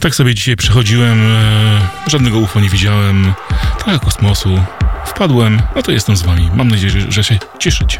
Tak sobie dzisiaj przechodziłem, e, żadnego UFO nie widziałem, tak kosmosu. Wpadłem, no to jestem z wami. Mam nadzieję, że się cieszycie.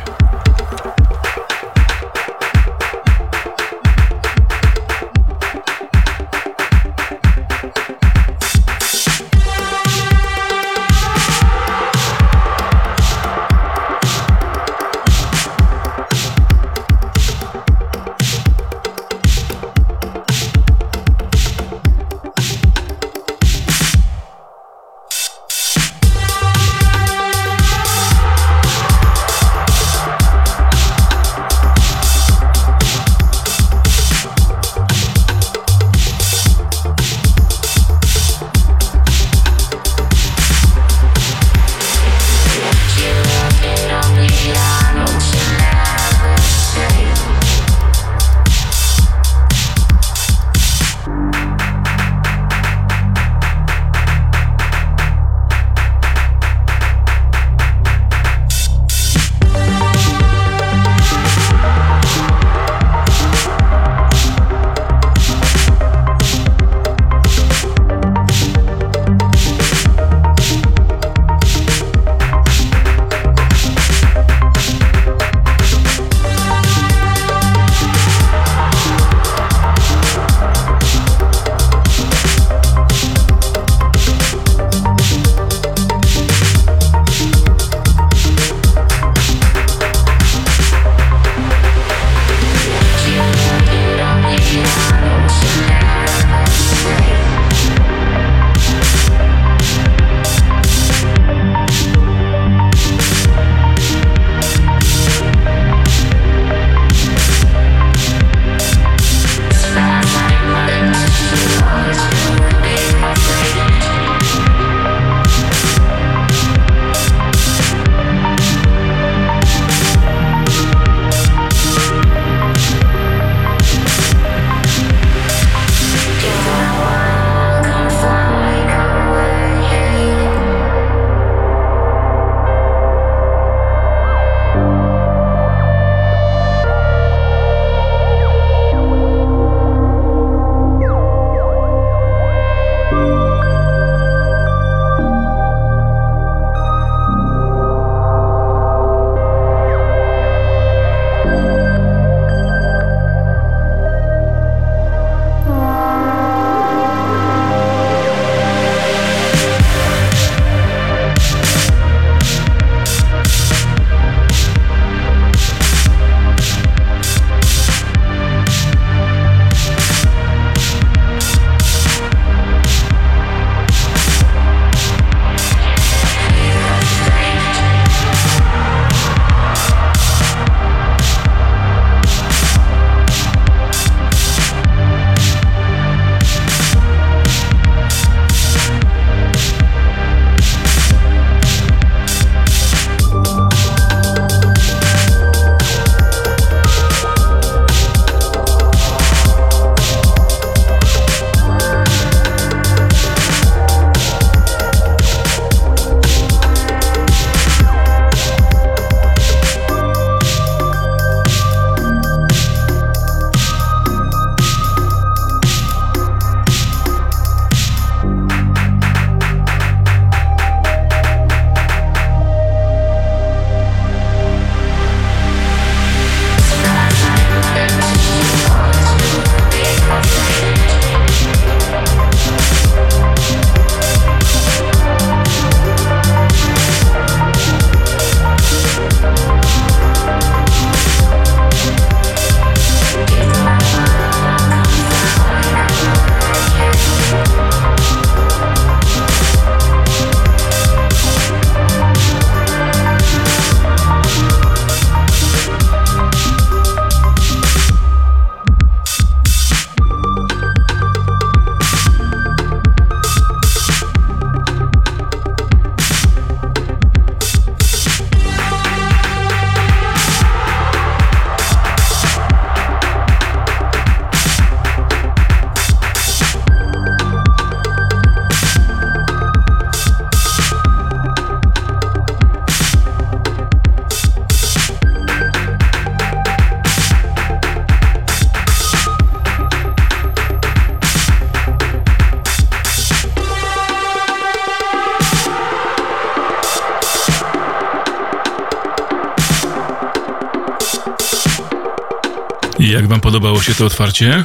Podobało się to otwarcie?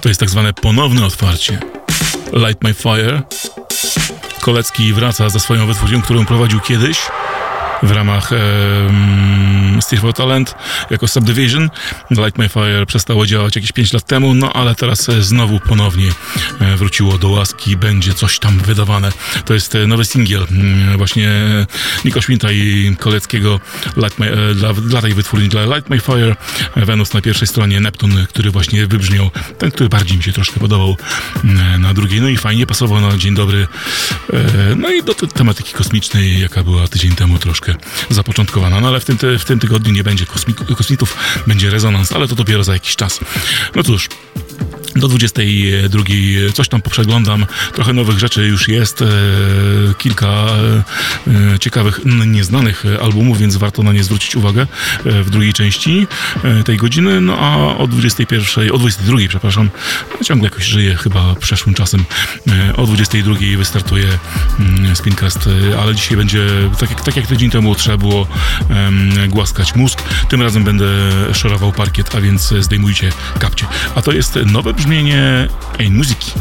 To jest tak zwane ponowne otwarcie. Light My Fire. Kolecki wraca za swoją wytwórnią, którą prowadził kiedyś w ramach um, Steve for Talent jako Subdivision. Light My Fire przestało działać jakieś 5 lat temu, no ale teraz e, znowu ponownie e, wróciło do łaski, będzie coś tam wydawane. To jest e, nowy singiel mm, właśnie Niko Schmidta i Koleckiego Light My, dla, dla tej wytwórni, dla Light My Fire. Venus na pierwszej stronie, Neptun, który właśnie wybrzmiał, ten, który bardziej mi się troszkę podobał mm, na drugiej. No i fajnie pasował na dzień dobry. No i do tematyki kosmicznej, jaka była tydzień temu troszkę troszkę zapoczątkowana, no ale w tym, w tym tygodniu nie będzie kosmitów, będzie rezonans, ale to dopiero za jakiś czas. No cóż, do 22 coś tam poprzeglądam, trochę nowych rzeczy już jest, e, kilka e, ciekawych, nieznanych albumów, więc warto na nie zwrócić uwagę e, w drugiej części tej godziny, no a o 21, o 22, przepraszam, ciągle jakoś żyję chyba przeszłym czasem, o 22 wystartuje mm, Spincast, ale dzisiaj będzie, tak jak, tak jak tydzień temu trzeba było głaskać mózg, tym razem będę szorował parkiet, a więc zdejmujcie kapcie. A to jest nowe brzmienie brengen in muziek.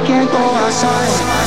Tej muzyki.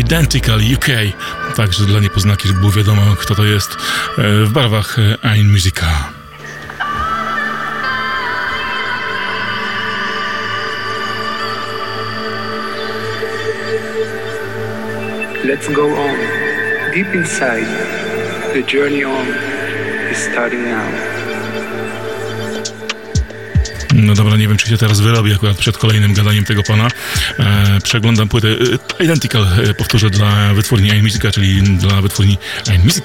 Identical UK. Także dla niepoznaki, żeby było wiadomo, kto to jest e, w barwach Ein Musica. Let's go on. Deep inside, the journey on is starting now. No dobra, nie wiem, czy się teraz wyrobię akurat przed kolejnym gadaniem tego pana. E, przeglądam płytę e, Identical, e, powtórzę, dla wytwórni iMusica, czyli dla wytwórni iMusic.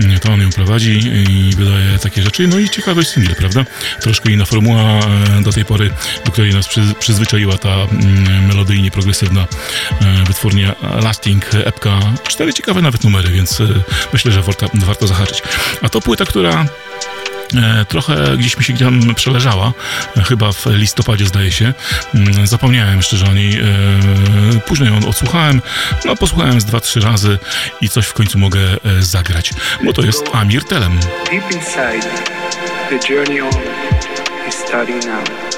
E, to on ją prowadzi i wydaje takie rzeczy. No i ciekawy single, prawda? Troszkę inna formuła e, do tej pory, do której nas przy, przyzwyczaiła ta mm, melodyjnie progresywna e, wytwórnia Lasting, epka. Cztery ciekawe nawet numery, więc myślę, że warto, warto zahaczyć. A to płyta, która E, trochę gdzieś mi się tam przeleżała, e, chyba w listopadzie zdaje się. Mm, zapomniałem jeszcze, że o niej. E, później ją odsłuchałem, no posłuchałem z dwa, trzy razy i coś w końcu mogę zagrać, bo to jest Amir Telem. Deep inside, the journey on is starting now.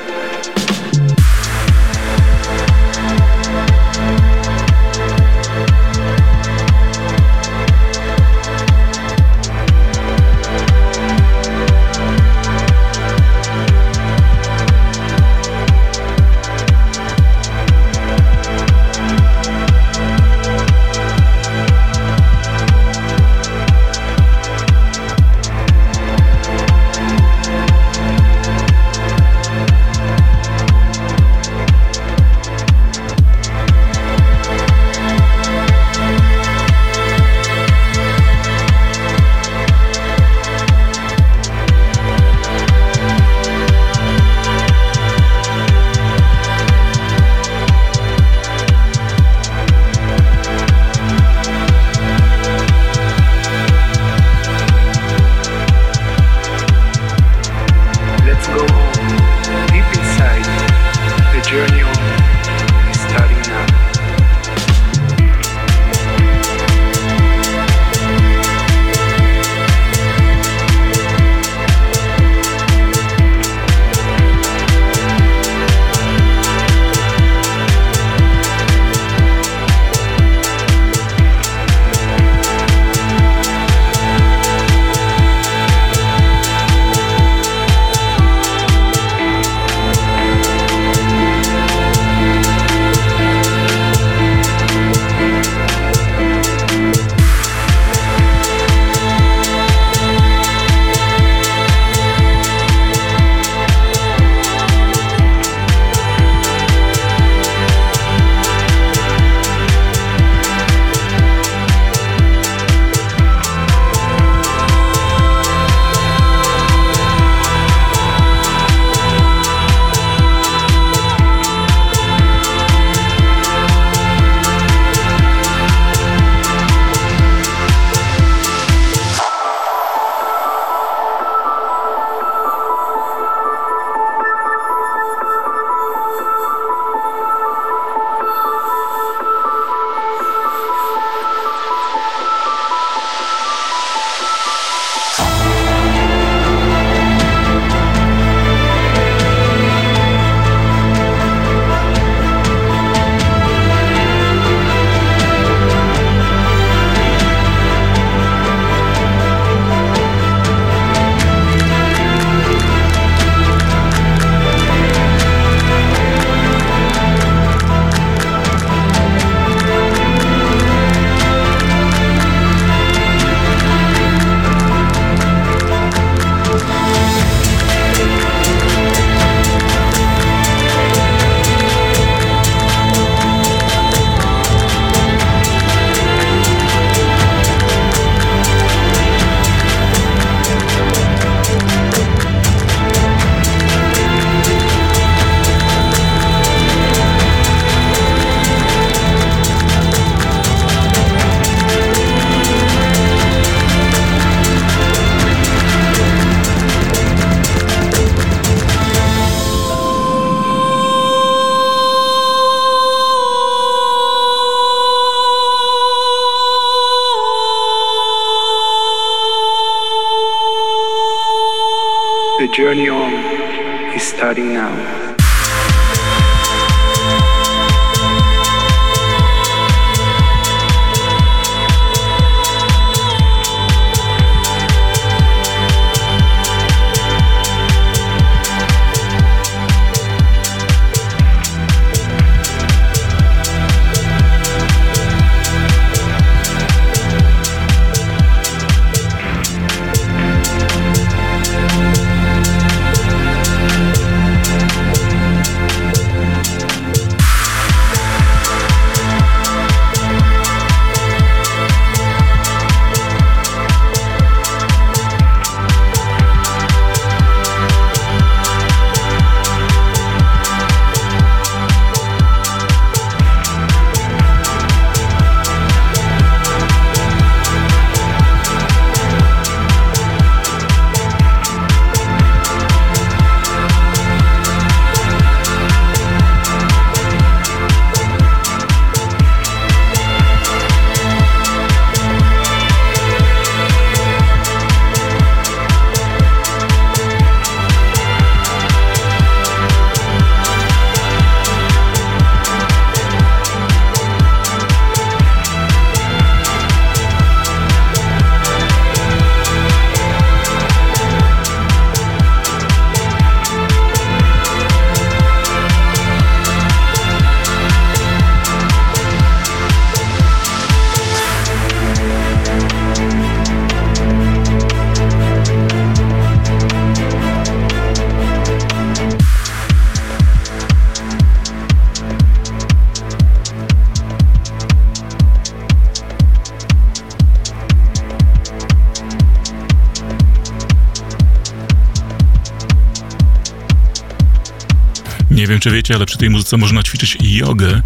Nie wiem, czy wiecie, ale przy tej muzyce można ćwiczyć jogę.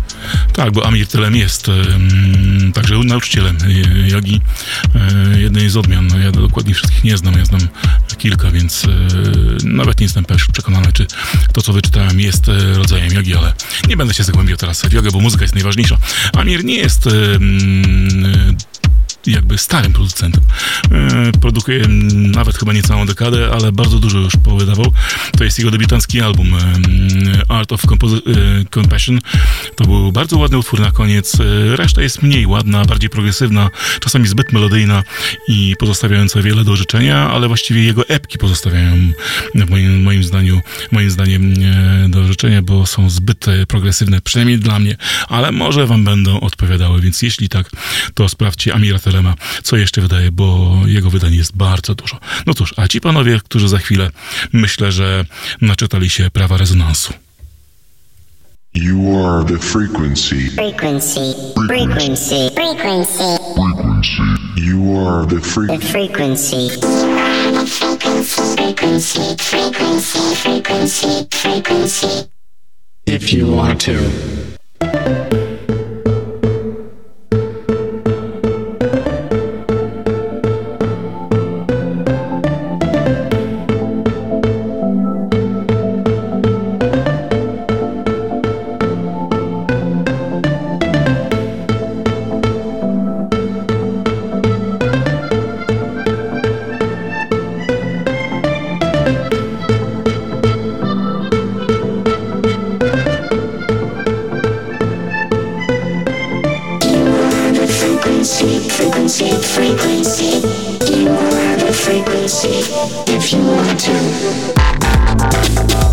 Tak, bo Amir Telem jest także nauczycielem jogi e, jednej z odmian. Ja dokładnie wszystkich nie znam, ja znam kilka, więc e, nawet nie jestem przekonany, czy to, co wyczytałem, jest e, rodzajem jogi, ale nie będę się zagłębiał teraz w jogę, bo muzyka jest najważniejsza. Amir nie jest jakby starym producentem. E, produkuje nawet chyba nie całą dekadę, ale bardzo dużo już powydawał. To jest jego debiutancki album e, Art of Compos- e, Compassion. To był bardzo ładny utwór na koniec. Reszta jest mniej ładna, bardziej progresywna, czasami zbyt melodyjna i pozostawiająca wiele do życzenia, ale właściwie jego epki pozostawiają moim, moim zdaniu, moim zdaniem do życzenia, bo są zbyt progresywne, przynajmniej dla mnie, ale może wam będą odpowiadały, więc jeśli tak, to sprawdźcie Amira Tele Telema, co jeszcze wydaje, bo jego wydań jest bardzo dużo. No cóż, a ci panowie, którzy za chwilę myślę, że naczytali się prawa rezonansu. You are the frequency. Frequency. Frequency. Frequency. Frequency. You are the, fre- the frequency. Frequency. Frequency. Frequency. Frequency. If you want to. see if you want to.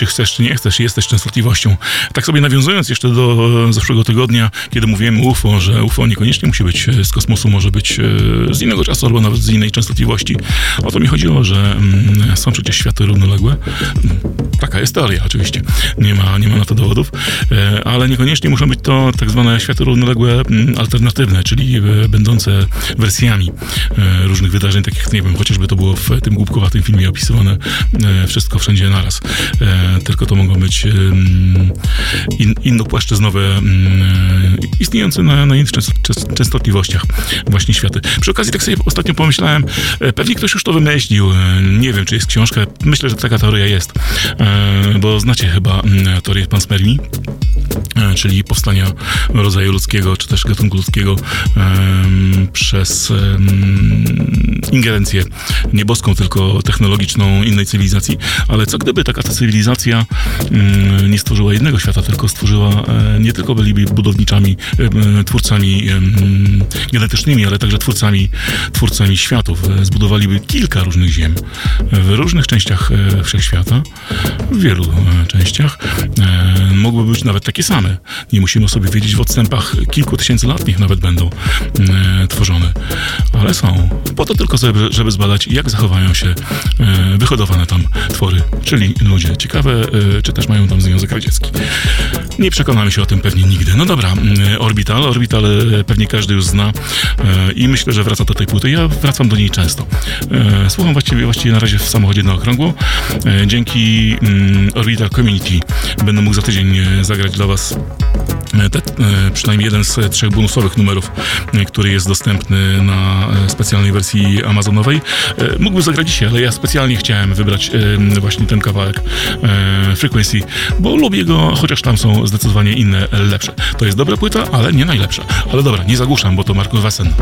Mógłbym powiedzieć, czy chcesz, czy nie chcesz, jesteś częstotliwością. Tak sobie nawiązując jeszcze do e, zeszłego tygodnia, kiedy mówiłem UFO, że UFO niekoniecznie musi być e, z kosmosu, może być e, z innego czasu albo nawet z innej częstotliwości. O to mi chodziło, że mm, są przecież światy równoległe. Taka jest teoria oczywiście. Nie ma, nie ma na to dowodów, ale niekoniecznie muszą być to tak zwane światy równoległe mm, alternatywne, czyli będące wersjami różnych wydarzeń, takich, nie wiem, chociażby to było w tym głupkowatym filmie opisywane wszystko wszędzie na naraz. E, tylko to mogą być in, innopłaszczyznowe, istniejące na, na innych częstotliwościach właśnie światy. Przy okazji tak sobie ostatnio pomyślałem, e, pewnie ktoś już to wymyślił, e, nie wiem, czy jest książka, myślę, że taka teoria jest, bo znacie chyba teorię panspermii, czyli powstania rodzaju ludzkiego, czy też gatunku ludzkiego przez ingerencję nieboską, tylko technologiczną innej cywilizacji. Ale co gdyby taka ta cywilizacja nie stworzyła jednego świata, tylko stworzyła, e, nie tylko byliby budowniczami, e, twórcami genetycznymi, ale także twórcami, twórcami światów. E, zbudowaliby kilka różnych ziem w różnych częściach wszechświata, w wielu częściach. Mogłyby być nawet takie same. Nie musimy sobie wiedzieć w odstępach kilku tysięcy lat, niech nawet będą tworzone. Ale są. Po to tylko, żeby, żeby zbadać, jak zachowają się wyhodowane tam twory czyli ludzie. Ciekawe, e, czy też mają tam Związek Radziecki. Nie przekonamy się o tym pewnie nigdy. No dobra, mm, Orbital. Orbital e, pewnie każdy już zna e, i myślę, że wraca do tej płyty. Ja wracam do niej często. Słucham właściwie, właściwie na razie w samochodzie na okrągło. Dzięki mm, Orbital Community będę mógł za tydzień zagrać dla Was te, przynajmniej jeden z trzech bonusowych numerów, który jest dostępny na specjalnej wersji amazonowej. Mógłbym zagrać dzisiaj, ale ja specjalnie chciałem wybrać właśnie ten kawałek Frequency, bo lubię go, chociaż tam są zdecydowanie inne, lepsze. To jest dobra płyta, ale nie najlepsza. Ale dobra, nie zagłuszam, bo to Marko Wasen.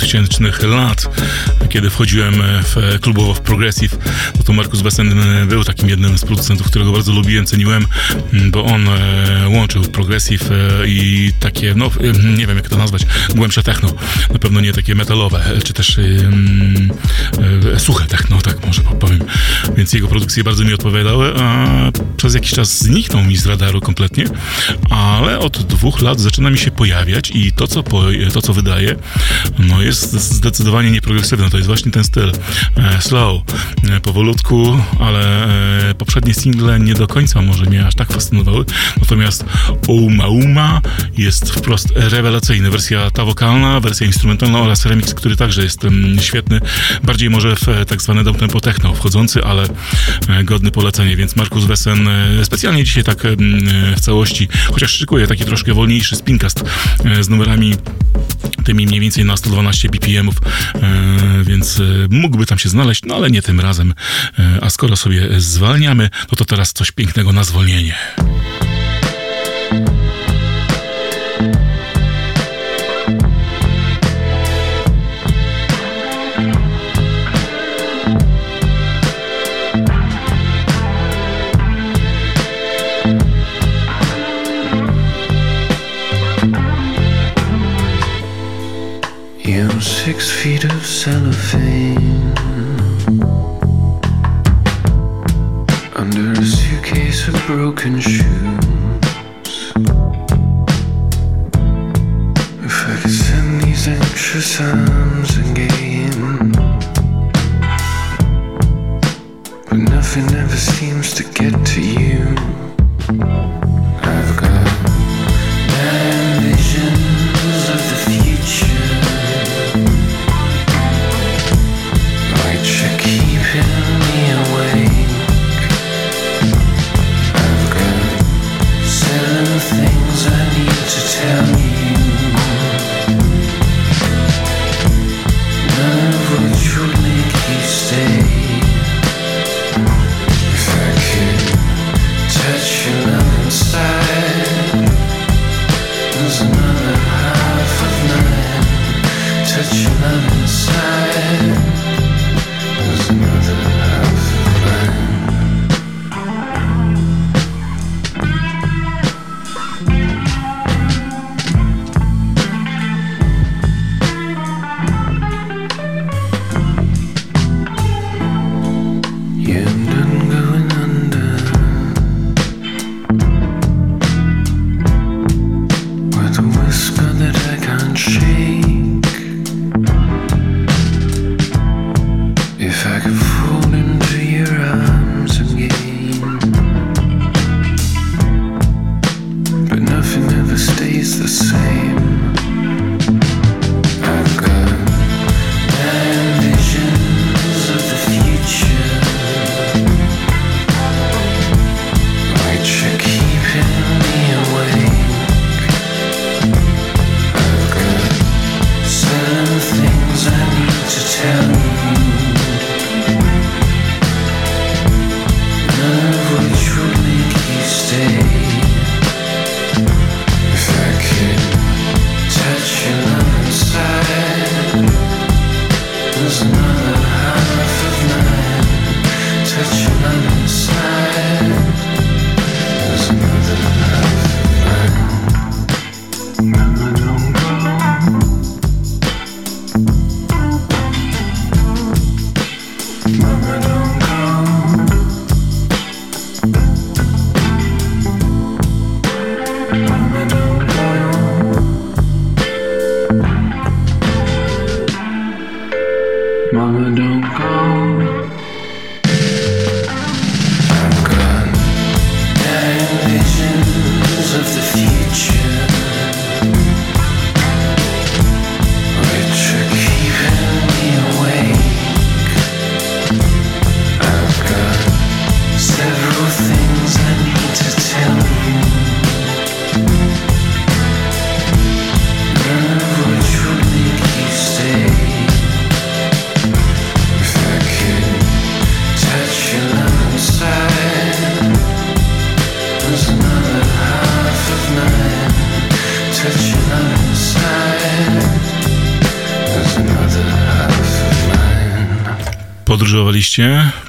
2000 e, lat, kiedy wchodziłem w klubowo w Progressive, no to Markus Bessen był takim jednym z producentów, którego bardzo lubiłem, ceniłem, bo on łączył Progressive i takie, no nie wiem jak to nazwać, głębsze techno, na pewno nie takie metalowe, czy też um, suche techno, tak może powiem. Więc jego produkcje bardzo mi odpowiadały, a przez jakiś czas zniknął mi z radaru kompletnie, ale od dwóch lat zaczyna mi się pojawiać i to, co, po, to, co wydaje, no jest zdecydowanie nieprogresywne. To jest właśnie ten styl e, slow, e, powolutku, ale e, poprzednie single nie do końca może mnie aż tak fascynowały. Natomiast Uma Uma jest wprost rewelacyjny. Wersja ta wokalna, wersja instrumentalna oraz remix, który także jest świetny. Bardziej może w tak zwane downtempo techno wchodzący, ale godny polecenia, więc Markus Wesen specjalnie dzisiaj tak w całości, chociaż szykuje taki troszkę wolniejszy spincast z numerami tymi mniej więcej na 112 BPM-ów, więc mógłby tam się znaleźć, no ale nie tym razem. A skoro sobie zwalniamy, no to teraz coś pięknego na zwolnienie.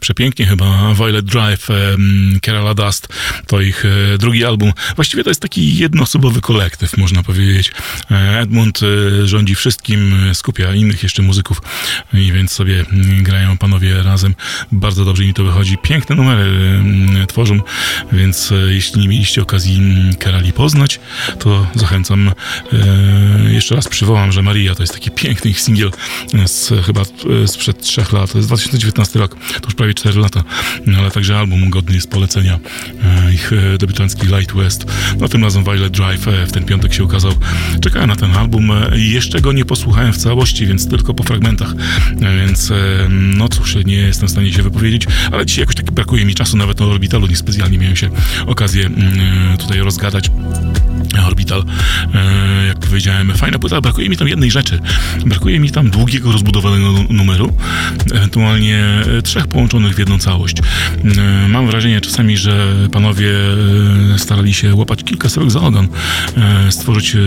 Przepięknie chyba. Violet Drive, Kerala Dust to ich e, drugi album. Właściwie to jest taki jednoosobowy kolektyw, można powiedzieć. E, Edmund e, rządzi wszystkim, skupia innych jeszcze muzyków i więc sobie grają panowie razem. Bardzo dobrze mi to wychodzi. Piękne numery tworzą, więc jeśli nie mieliście okazji Kerali poznać, to zachęcam. Jeszcze raz przywołam, że Maria to jest taki piękny ich singiel z, chyba sprzed trzech lat. To jest 2000 2019 rok, to już prawie 4 lata, no, ale także album godny jest polecenia. E, ich e, debiutancki Light West, no tym razem Violet Drive e, w ten piątek się ukazał. Czekałem na ten album jeszcze go nie posłuchałem w całości, więc tylko po fragmentach, więc no cóż, nie jestem w stanie się wypowiedzieć, ale dzisiaj jakoś tak brakuje mi czasu, nawet na Orbitalu niespecjalnie miałem się okazję mm, tutaj rozgadać. Orbital, jak powiedziałem, fajna płyta, brakuje mi tam jednej rzeczy. Brakuje mi tam długiego, rozbudowanego numeru, ewentualnie E, trzech połączonych w jedną całość. E, mam wrażenie czasami, że panowie e, starali się łapać kilka słów za ogon, stworzyć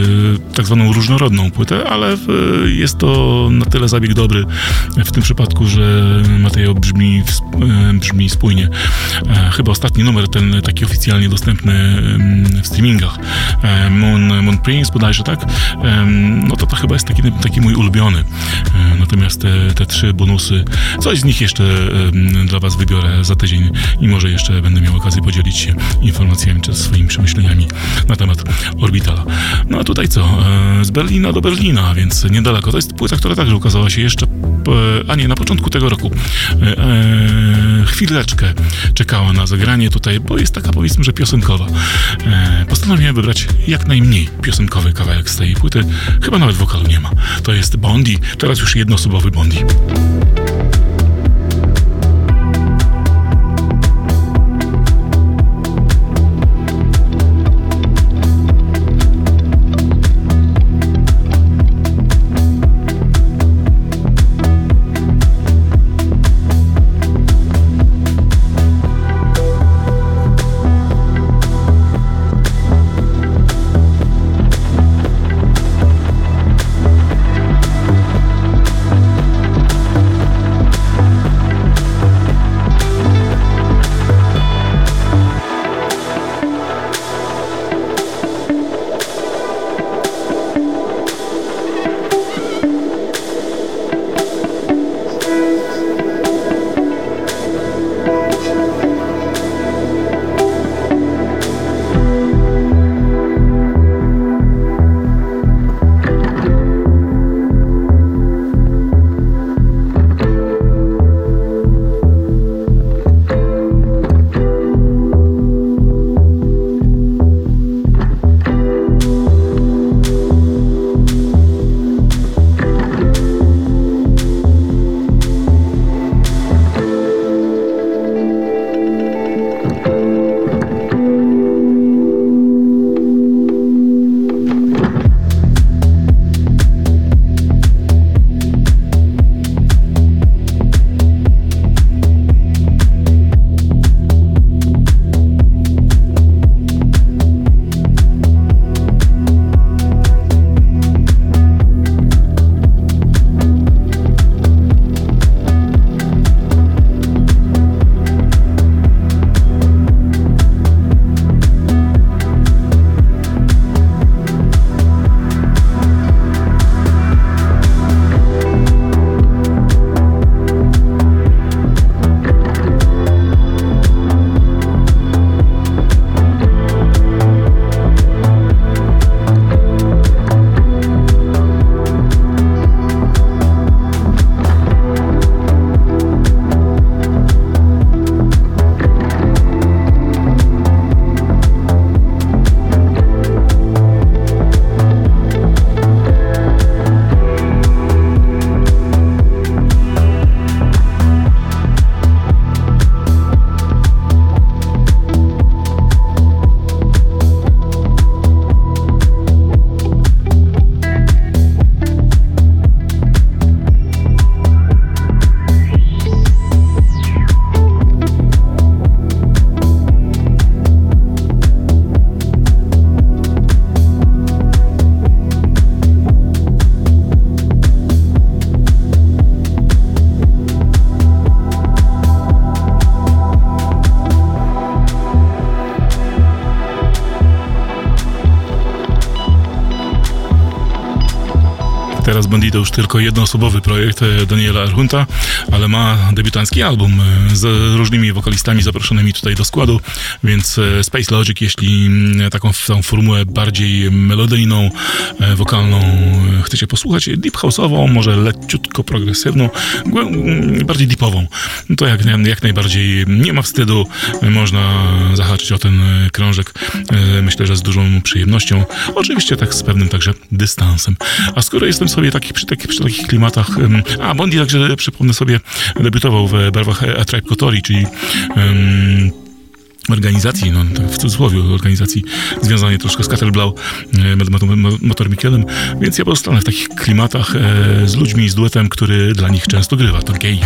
tak zwaną różnorodną płytę, ale jest to na tyle zabieg dobry w tym przypadku, że Mateo brzmi, brzmi spójnie. Chyba ostatni numer, ten taki oficjalnie dostępny w streamingach, Moon, Moon Prince bodajże, tak? No to to chyba jest taki, taki mój ulubiony. Natomiast te, te trzy bonusy, coś z nich jeszcze dla Was wybiorę za tydzień i może jeszcze będę miał okazję podzielić się informacjami czy swoimi przemyśleniami na temat Orbitala. No a tutaj co? E, z Berlina do Berlina, więc niedaleko. To jest płyta, która także ukazała się jeszcze, a nie, na początku tego roku. E, e, chwileczkę czekała na zagranie tutaj, bo jest taka powiedzmy, że piosenkowa. Postanowiłem wybrać jak najmniej piosenkowy kawałek z tej płyty. Chyba nawet wokalu nie ma. To jest Bondi, teraz już jednoosobowy Bondi. Tylko jednoosobowy projekt e, Daniela Arhunta, ale ma debiutancki album e, z różnymi wokalistami zaproszonymi tutaj do składu, więc e, Space Logic, jeśli mm, taką, taką formułę bardziej melodyjną, wokalną chcecie posłuchać, deep house'ową, może leciutko progresywną, mm, bardziej deepową, no to jak, jak najbardziej nie ma wstydu, można zahaczyć o ten krążek, myślę, że z dużą przyjemnością, oczywiście tak z pewnym także dystansem. A skoro jestem sobie taki, przy, przy takich klimatach, a Bondi także przypomnę sobie debiutował w barwach A Tribe Kotori, czyli um, organizacji, no w cudzysłowie organizacji związanej troszkę z Cattleblau, Motor Mikelem, więc ja pozostanę w takich klimatach e, z ludźmi, z duetem, który dla nich często grywa, to Gay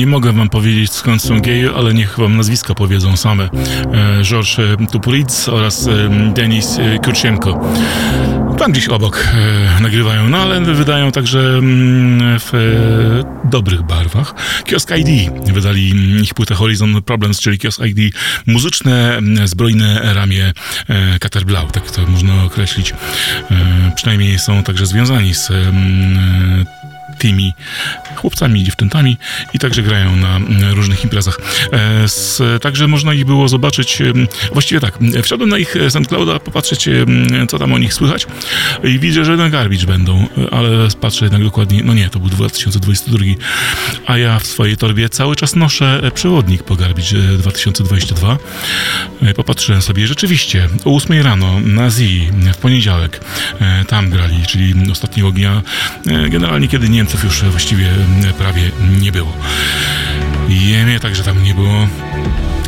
Nie mogę wam powiedzieć skąd są geje, ale niech wam nazwiska powiedzą same. E, Georges Tupuridz oraz Denis Kurczenko. Tam gdzieś obok nagrywają, no ale wydają także mm, w dobrych barwach. Kiosk ID wydali ich płytę Horizon Problems, czyli Kiosk ID muzyczne, zbrojne ramię Caterblau, tak to można określić. Przynajmniej są także związani z tymi chłopcami i dziewczętami i także grają na mm, różnych imprezach. E, także można ich było zobaczyć, właściwie tak, wszedłem na ich SoundClouda, popatrzeć co tam o nich słychać i widzę, że na Garbage będą, ale patrzę jednak dokładnie, no nie, to był 2022, a ja w swojej torbie cały czas noszę przewodnik po Garbage 2022. E, popatrzyłem sobie, rzeczywiście o 8 rano na Zii w poniedziałek e, tam grali, czyli ostatniego dnia, generalnie kiedy Niemców już właściwie prawie nie było. Jemie także tam nie było.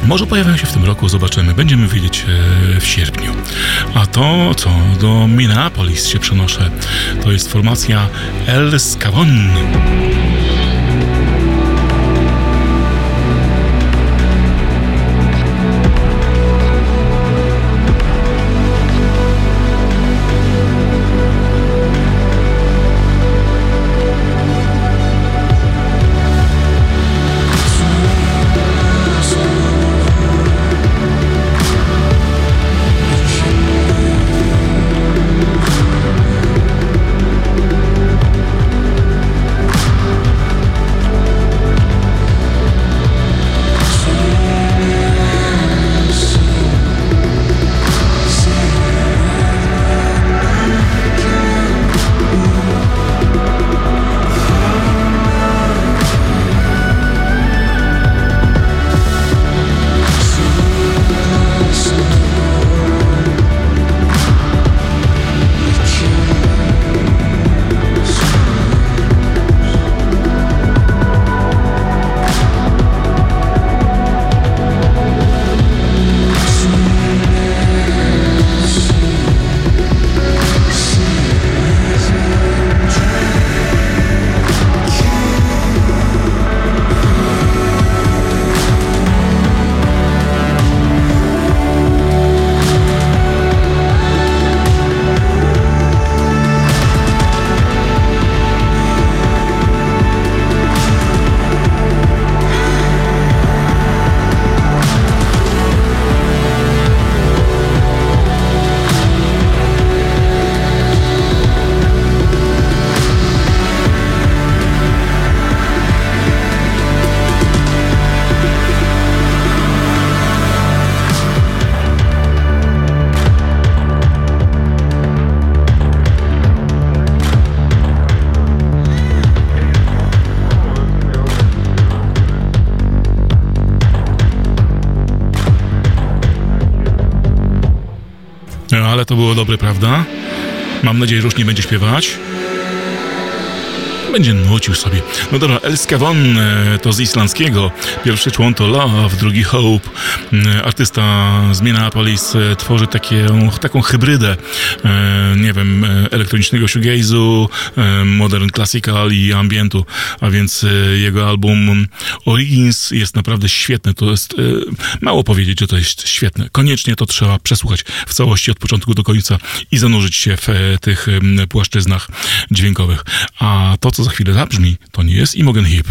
Może pojawią się w tym roku, zobaczymy. Będziemy wiedzieć e, w sierpniu. A to, co do Minneapolis się przenoszę, to jest formacja El Scavon. To było dobre, prawda? Mam nadzieję, że już nie będzie śpiewać będzie nucił sobie. No dobra, El Scavon e, to z islandzkiego. Pierwszy człon to Love, drugi Hope. E, artysta z Minneapolis e, tworzy takie, taką hybrydę, nie wiem, elektronicznego shoegaze'u, modern classical i ambientu, a więc jego album Origins jest naprawdę świetny. To jest, mało powiedzieć, że to jest świetne. Koniecznie to trzeba przesłuchać w całości od początku do końca i zanurzyć się w tych płaszczyznach dźwiękowych. A to, co za chwilę zabrzmi, to nie jest Imogen Heap.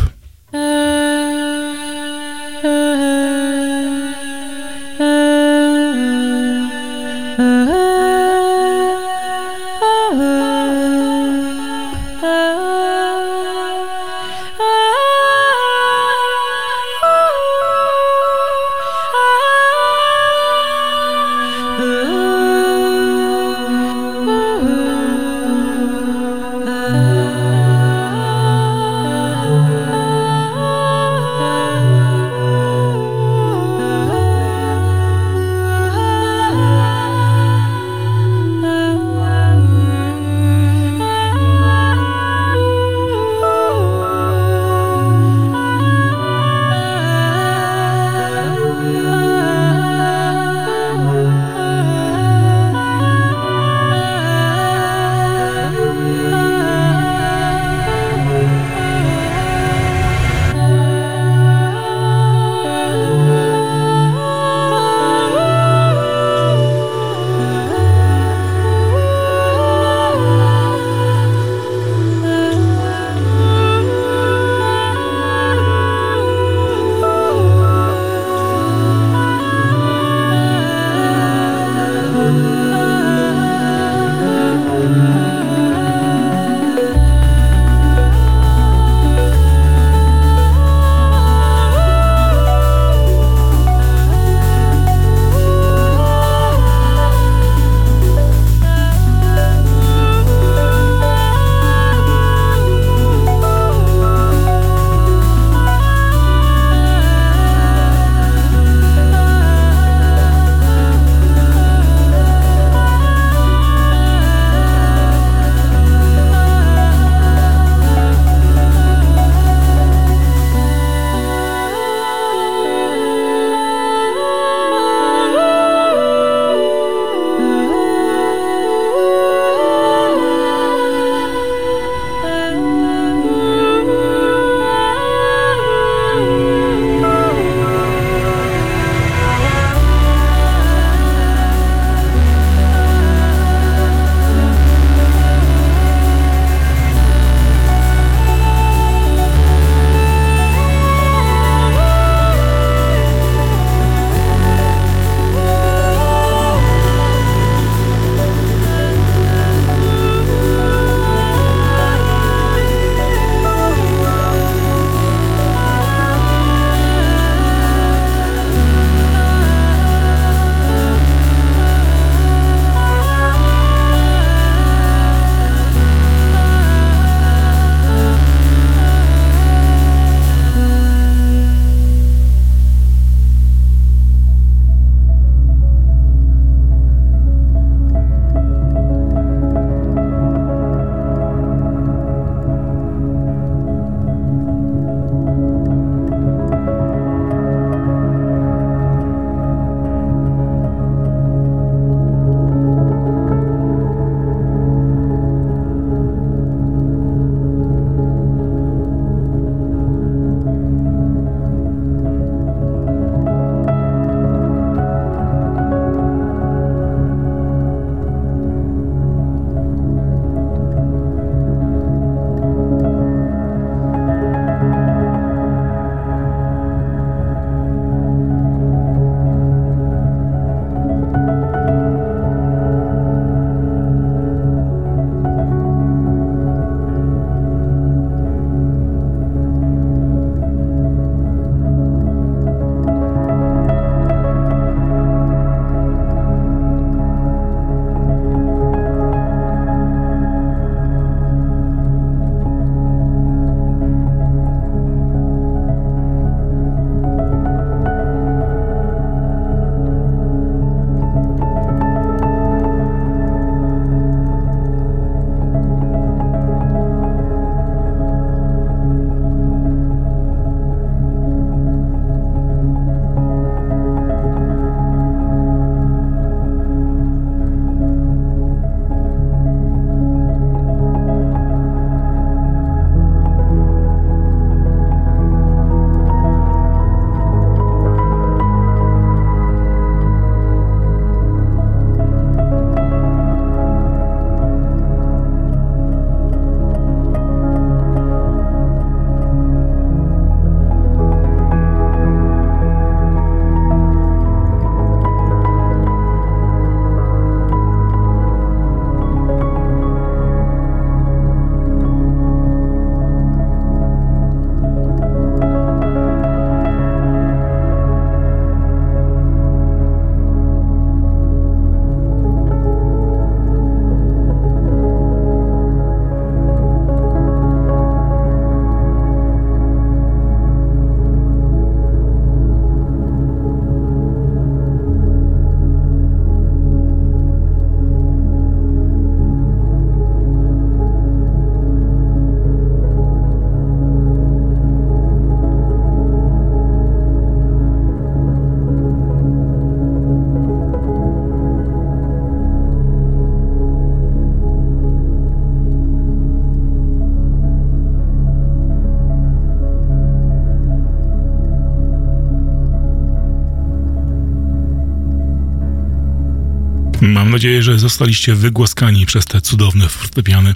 Mam nadzieję, że zostaliście wygłaskani przez te cudowne fortepiany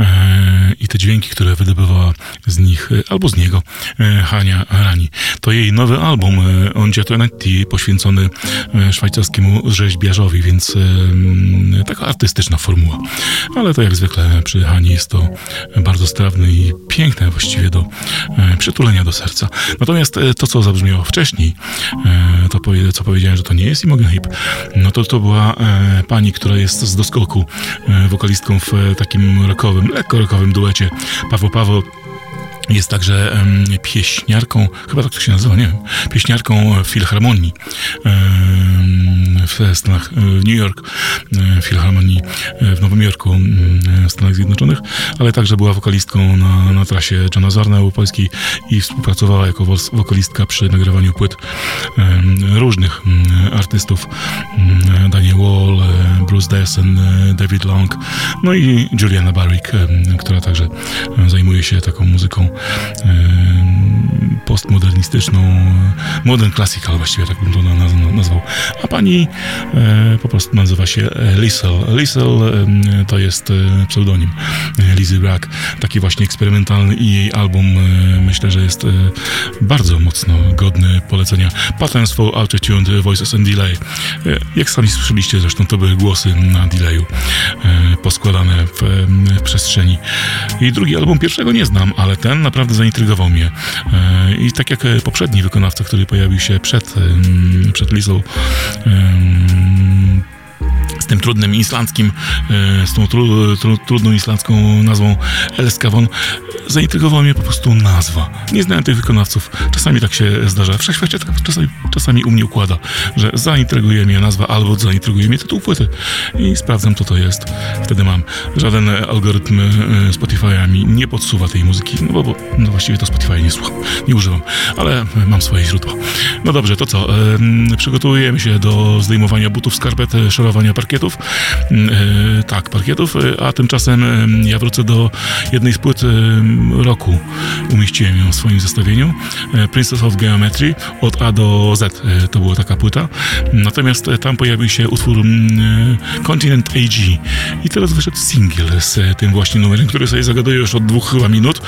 e, i te dźwięki, które wydobywała z nich e, albo z niego e, Hania Rani. To jej nowy album e, On Giatonetti poświęcony szwajcarskiemu rzeźbiarzowi, więc e, taka artystyczna formuła. Ale to jak zwykle przy Hani jest to bardzo strawne i piękne właściwie do przytulenia do serca. Natomiast to, co zabrzmiało wcześniej, to co powiedziałem, że to nie jest Imogen Heap, no to to była pani, która jest z doskoku wokalistką w takim rockowym, lekko rockowym duecie. Paweł Paweł jest także pieśniarką, chyba tak to się nazywa, nie wiem, pieśniarką Filharmonii. Um, w Stanach, w New York, um, Filharmonii w Nowym Jorku w Stanach Zjednoczonych, ale także była wokalistką na, na trasie Johna Zarna Polskiej i współpracowała jako wokalistka przy nagrywaniu płyt różnych artystów, Daniel Wall, e, Bruce Dyson, e, David Long, no i Juliana Barrick, która także zajmuje się taką muzyką postmodernistyczną, modern classical właściwie tak bym to nazwał. A pani e, po prostu nazywa się Liesel. Liesel to jest e, pseudonim Lizy Brack, taki właśnie eksperymentalny i jej album myślę, że jest bardzo mocno godny polecenia. Patterns for Altitude, Voices and Delay. Jak sami słyszeliście zresztą, to były głosy na delayu poskładane w, w przestrzeni. I drugi album pierwszego nie znam, ale ten naprawdę zaintrygował mnie. E, I tak jak poprzedni wykonawca, który pojawił się przed, przed Lizą, z tym trudnym islandzkim, e, z tą tru, tru, trudną islandzką nazwą Elskavon, zaintrygowała mnie po prostu nazwa. Nie znałem tych wykonawców. Czasami tak się zdarza. W wszechświecie tak czasami, czasami u mnie układa, że zaintryguje mnie nazwa albo zaintryguje mnie tytuł płyty i sprawdzam, co to jest. Wtedy mam. Żaden algorytm e, Spotify'a mi nie podsuwa tej muzyki, no bo, no właściwie to Spotify nie słucham, nie używam, ale mam swoje źródła. No dobrze, to co? Przygotowujemy się do zdejmowania butów, skarpet, szorowania parkietu parkietów. Mm, e, tak, parkietów, e, a tymczasem e, ja wrócę do jednej z płyt roku. Umieściłem ją w swoim zestawieniu. Princess of Geometry od A do Z to była taka płyta. Natomiast tam pojawił się utwór mm, Continent AG i teraz wyszedł single z tym właśnie numerem, który sobie zagaduję już od dwóch chyba minut.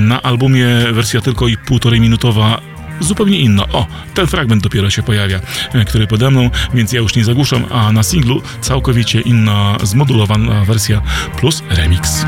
Na albumie wersja tylko i półtorej minutowa zupełnie inna. O, ten fragment dopiero się pojawia, e, który pode mną, więc ja już nie zagłuszam, a na singlu całkowicie inna, zmodulowana wersja plus remix.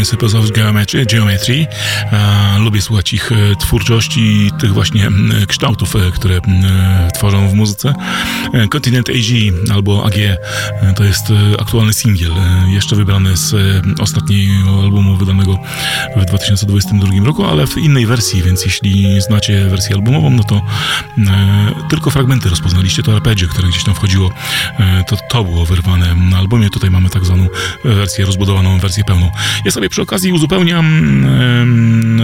Principles of Geometry, lubię słuchać ich e, twórczości i tych właśnie kształtów, e, które e, tworzą w muzyce. Continent AG albo AG to jest aktualny singiel, jeszcze wybrany z ostatniego albumu wydanego w 2022 roku, ale w innej wersji, więc jeśli znacie wersję albumową, no to tylko fragmenty rozpoznaliście, to arpeggio, które gdzieś tam wchodziło, to to było wyrwane na albumie. Tutaj mamy tak zwaną wersję rozbudowaną, wersję pełną. Ja sobie przy okazji uzupełniam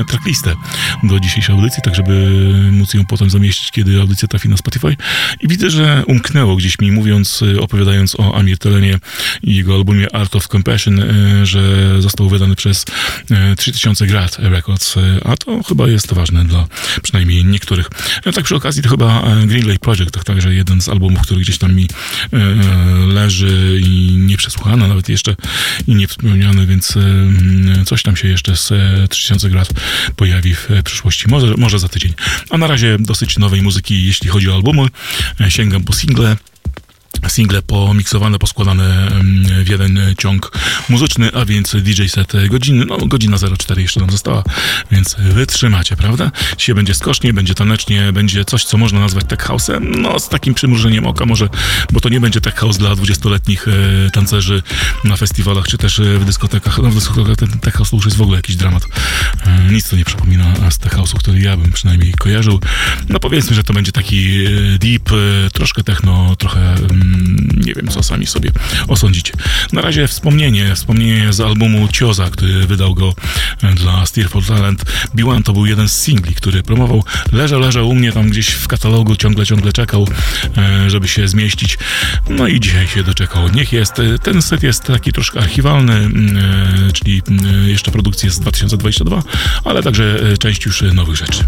e, tracklistę do dzisiejszej audycji, tak żeby móc ją potem zamieścić, kiedy audycja trafi na Spotify. I widzę, że umknęło gdzieś mi mówiąc, e, opowiadając o Amir Telenie i jego albumie Art of Compassion, e, że został wydany przez e, 3000 Grad Records, a to chyba jest ważne dla przynajmniej niektórych. No, tak przy okazji to chyba e, Green Lake Project, także jeden z albumów, który gdzieś tam mi leży i nie przesłuchano nawet jeszcze i nie wspomniany, więc coś tam się jeszcze z 3000 Grad pojawi w przyszłości, może, może za tydzień. A na razie dosyć nowej muzyki, jeśli chodzi o albumy. Sięgam po single single pomiksowane, poskładane w jeden ciąg muzyczny, a więc DJ set godziny, no godzina 04 jeszcze nam została, więc wytrzymacie, prawda? Dzisiaj będzie skocznie, będzie tanecznie, będzie coś, co można nazwać tech house'em, no z takim przymrużeniem oka może, bo to nie będzie tech house dla 20-letnich e, tancerzy na festiwalach, czy też w dyskotekach, no w dyskotekach ten tech house to już jest w ogóle jakiś dramat. E, nic to nie przypomina z tech house'u, który ja bym przynajmniej kojarzył. No powiedzmy, że to będzie taki e, deep, troszkę techno, trochę nie wiem, co sami sobie osądzicie. Na razie wspomnienie, wspomnienie z albumu Cioza, który wydał go e, dla Steer for Talent. Biwan to był jeden z singli, który promował. Leżał, leżał u mnie tam gdzieś w katalogu, ciągle, ciągle czekał, e, żeby się zmieścić. No i dzisiaj się doczekał. Niech jest. E, ten set jest taki troszkę archiwalny, czyli jeszcze produkcji jest z 2022, ale także część już nowych rzeczy.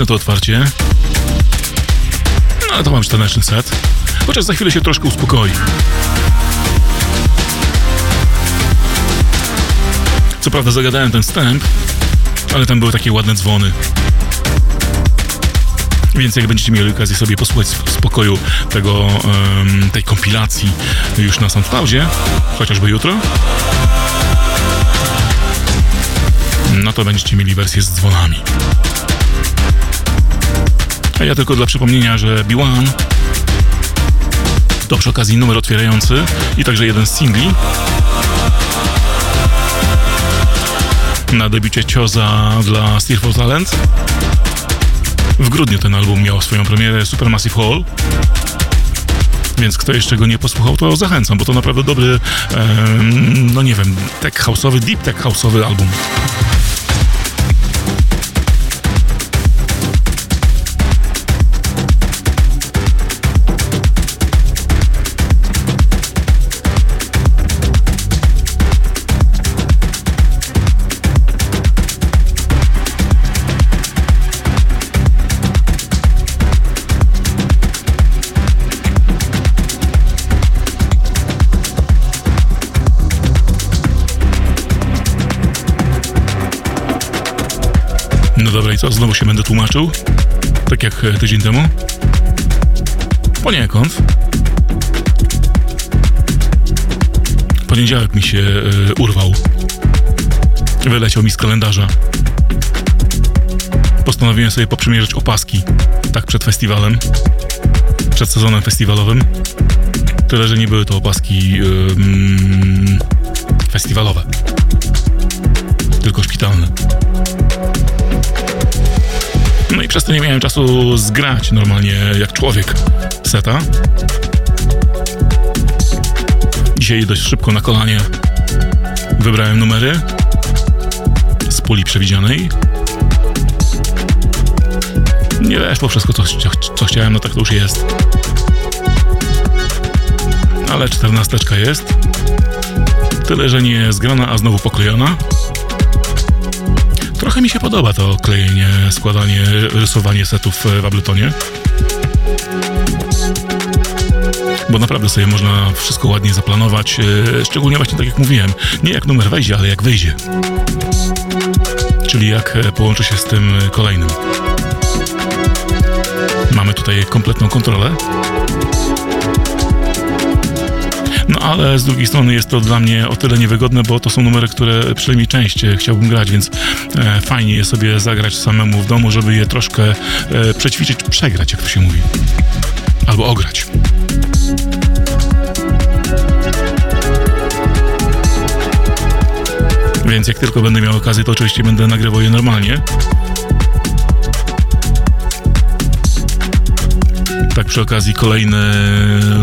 Dynamiczne to otwarcie. No ale to mam 14 set. Chociaż za chwilę się troszkę uspokoi. Co prawda zagadałem ten wstęp, ale tam były takie ładne dzwony. Więc jak będziecie mieli okazję sobie posłuchać w spokoju tego, um, tej kompilacji już na SoundCloudzie, chociażby jutro, no to będziecie mieli wersję z dzwonami. A ja tylko dla przypomnienia, że B1 to przy okazji numer otwierający i także jeden z singli na debiucie Cioza dla Steel for Talent. W grudniu ten album miał swoją premierę Supermassive Hall. Więc kto jeszcze go nie posłuchał, to zachęcam, bo to naprawdę dobry, no nie wiem, tech house'owy, deep tech house'owy album. Dobra, i co? Znowu się będę tłumaczył? Tak jak e, tydzień temu? Poniekąd. Poniedziałek mi się y, urwał. Wyleciał mi z kalendarza. Postanowiłem sobie poprzymierzyć opaski. Tak przed festiwalem. Przed sezonem festiwalowym. Tyle, że nie były to opaski festiwalowe. Tylko szpitalne. No i przez to nie miałem czasu zgrać normalnie jak człowiek seta. Dzisiaj dość szybko na kolanie wybrałem numery z puli przewidzianej. Nie weszło wszystko, co, co chciałem, no tak to już jest. Ale czternasteczka jest. Tyle, że nie zgrana, a znowu poklejona. Trochę mi się podoba to klejenie, składanie, rysowanie setów w Abletonie. Bo naprawdę sobie można wszystko ładnie zaplanować, e, szczególnie właśnie tak jak mówiłem, nie jak numer wejdzie, ale jak wyjdzie. Czyli jak e, połączy się z tym kolejnym. Mamy tutaj kompletną kontrolę. No ale z drugiej strony jest to dla mnie o tyle niewygodne, bo to są numery, które przynajmniej część e, chciałbym grać, więc e, fajnie je sobie zagrać samemu w domu, żeby je troszkę e, przećwiczyć, przegrać, jak to się mówi. Albo ograć. Więc jak tylko będę miał okazję, to oczywiście będę nagrywał je normalnie. Tak przy okazji kolejny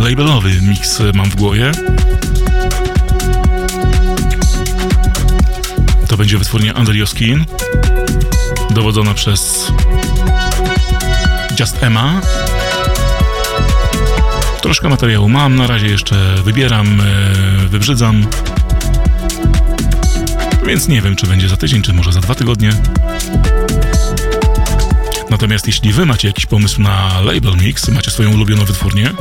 labelowy mix mam w głowie. Będzie wytwórnia Under Your Skin, dowodzona przez Just Emma. Troszkę materiału mam, na razie jeszcze wybieram, e, wybrzydzam. Więc nie wiem, czy będzie za tydzień, czy może za dwa tygodnie. Natomiast jeśli wy macie jakiś pomysł na label mix, macie swoją ulubioną wytwórnię,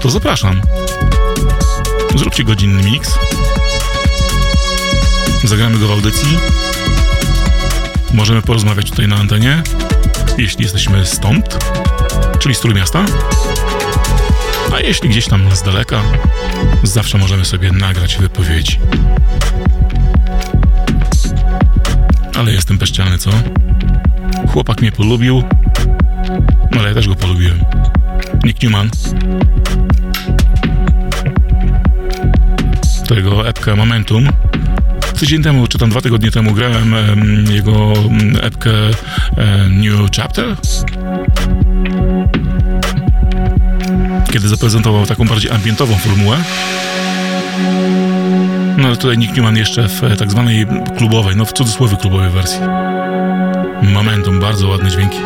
to zapraszam. Zróbcie godzinny mix. Zagramy go w audycji. Możemy porozmawiać tutaj na antenie, jeśli jesteśmy stąd, czyli z Trójmiasta. A jeśli gdzieś tam z daleka, zawsze możemy sobie nagrać wypowiedzi. Ale jestem bezczelny, co? Chłopak mnie polubił, ale ja też go polubiłem. Nick Newman. To jego epkę Momentum. Tydzień temu, czy tam dwa tygodnie temu grałem jego epkę um, New Chapter. Kiedy zaprezentował taką bardziej ambientową formułę. No ale tutaj Nick Newman jeszcze w tak zwanej klubowej, no w cudzysłowie klubowej wersji. Momentum, bardzo ładne dźwięki.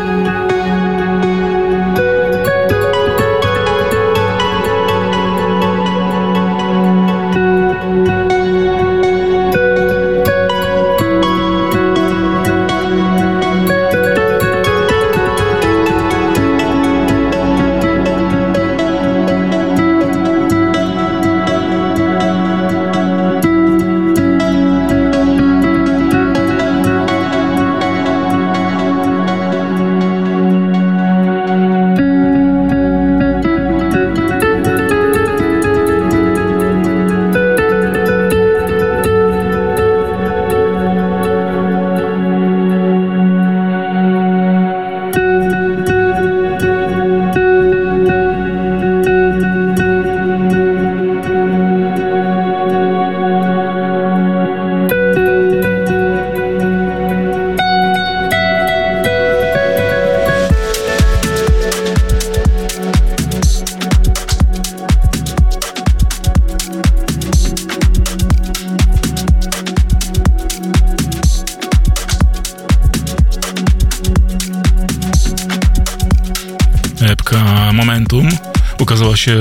Się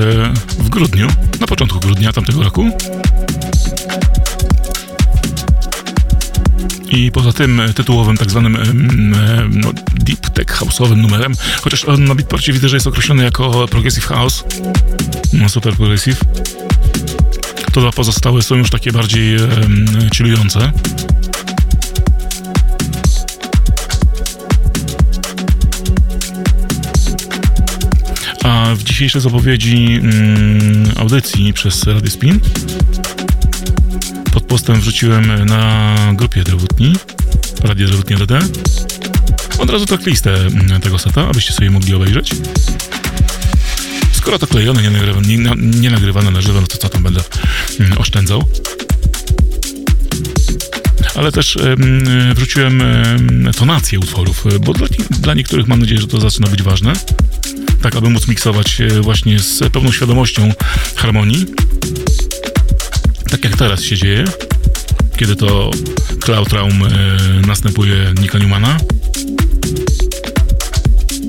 w grudniu, na początku grudnia tamtego roku. I poza tym tytułowym, tak zwanym no, deep tech house'owym numerem, chociaż on na Beatporcie widzę, że jest określony jako progressive house, no super progressive, to dwa pozostałe są już takie bardziej chillujące. Dzisiejszej zapowiedzi mm, audycji przez Radio Spin pod postem wrzuciłem na grupie Drewutni, Radio Drewutni DD, od razu tracklistę mm, tego seta, abyście sobie mogli obejrzeć. Skoro to klejone, nie nagrywane, nie, nie nagrywane na żywo, no to co tam będę mm, oszczędzał. Ale też wrzuciłem tonację utworów, bo dla niektórych mam nadzieję, że to zaczyna być ważne tak aby móc miksować właśnie z pełną świadomością harmonii. Tak jak teraz się dzieje, kiedy to Cloud Traum e, następuje Nika Newmana.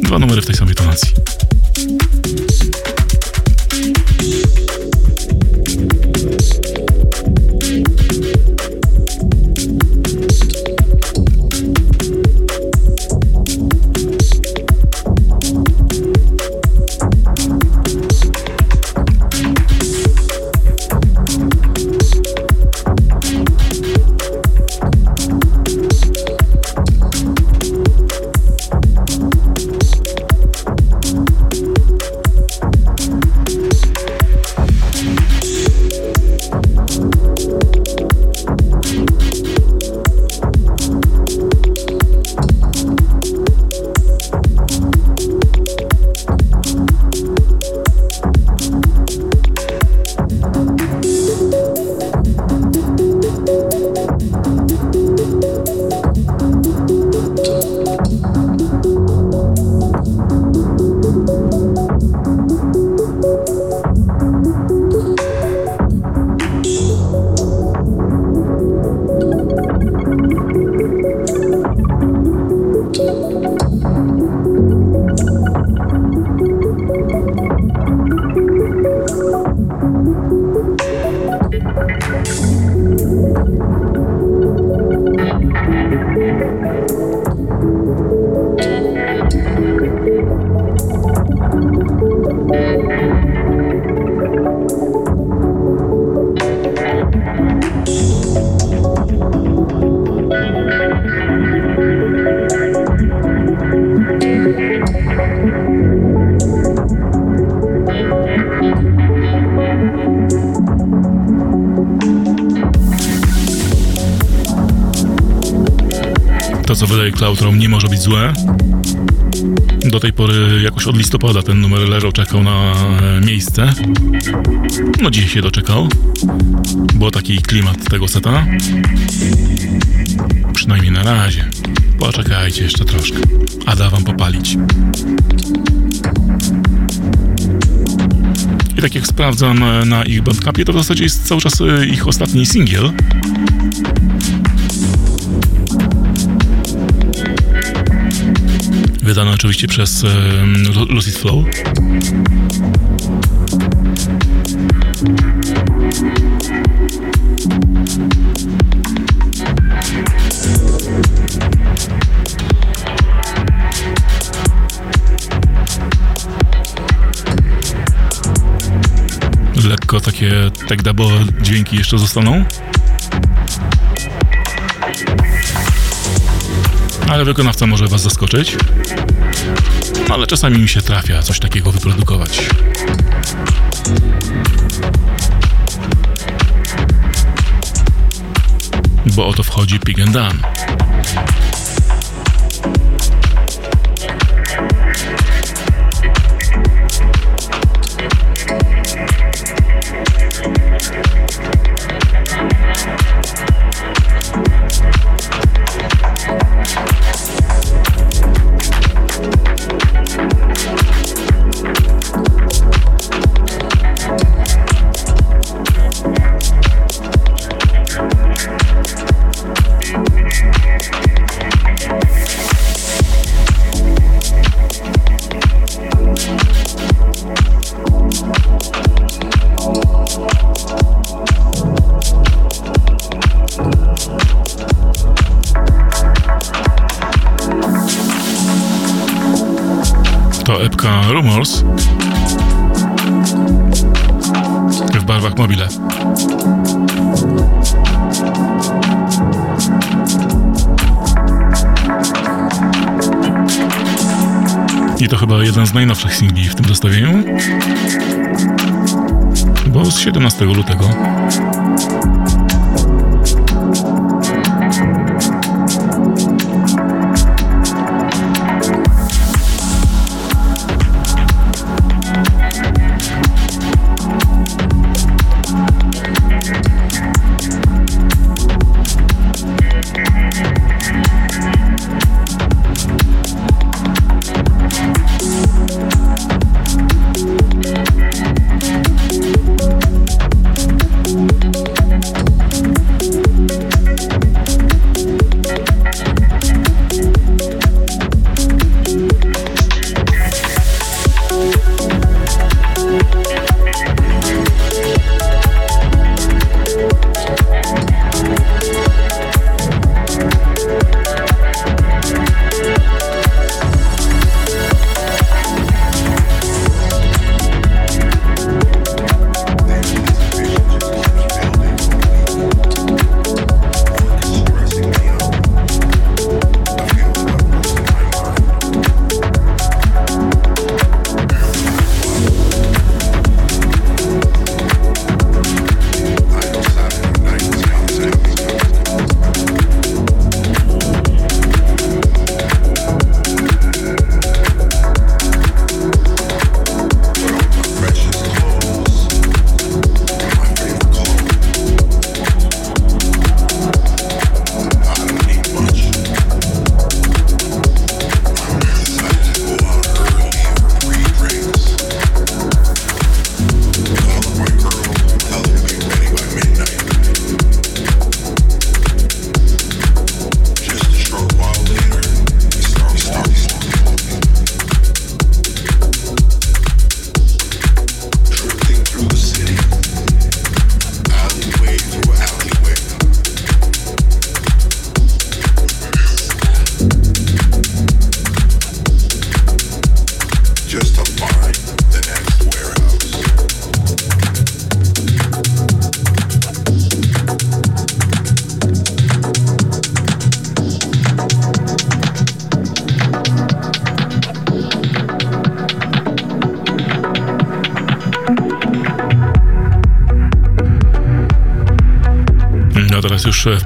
Dwa numery w tej samej tonacji. Nie może być złe. Do tej pory jakoś od listopada ten numer leżał, czekał na e, miejsce. No dziś się doczekał. Było taki klimat tego seta. Przynajmniej na razie. Poczekajcie jeszcze troszkę. A da wam popalić. I tak jak sprawdzam e, na ich bandcapie, to w zasadzie jest cały czas e, ich ostatni singiel. Wydane oczywiście przez Lucid Flow. Lekko takie tak dubowe dźwięki jeszcze zostaną. Ale wykonawca może Was zaskoczyć. Ale czasami mi się trafia coś takiego wyprodukować. Bo o to wchodzi Pig and Dan. Rumors w barwach mobile. I to chyba jeden z najnowszych singli w tym zestawieniu, bo z 17 lutego.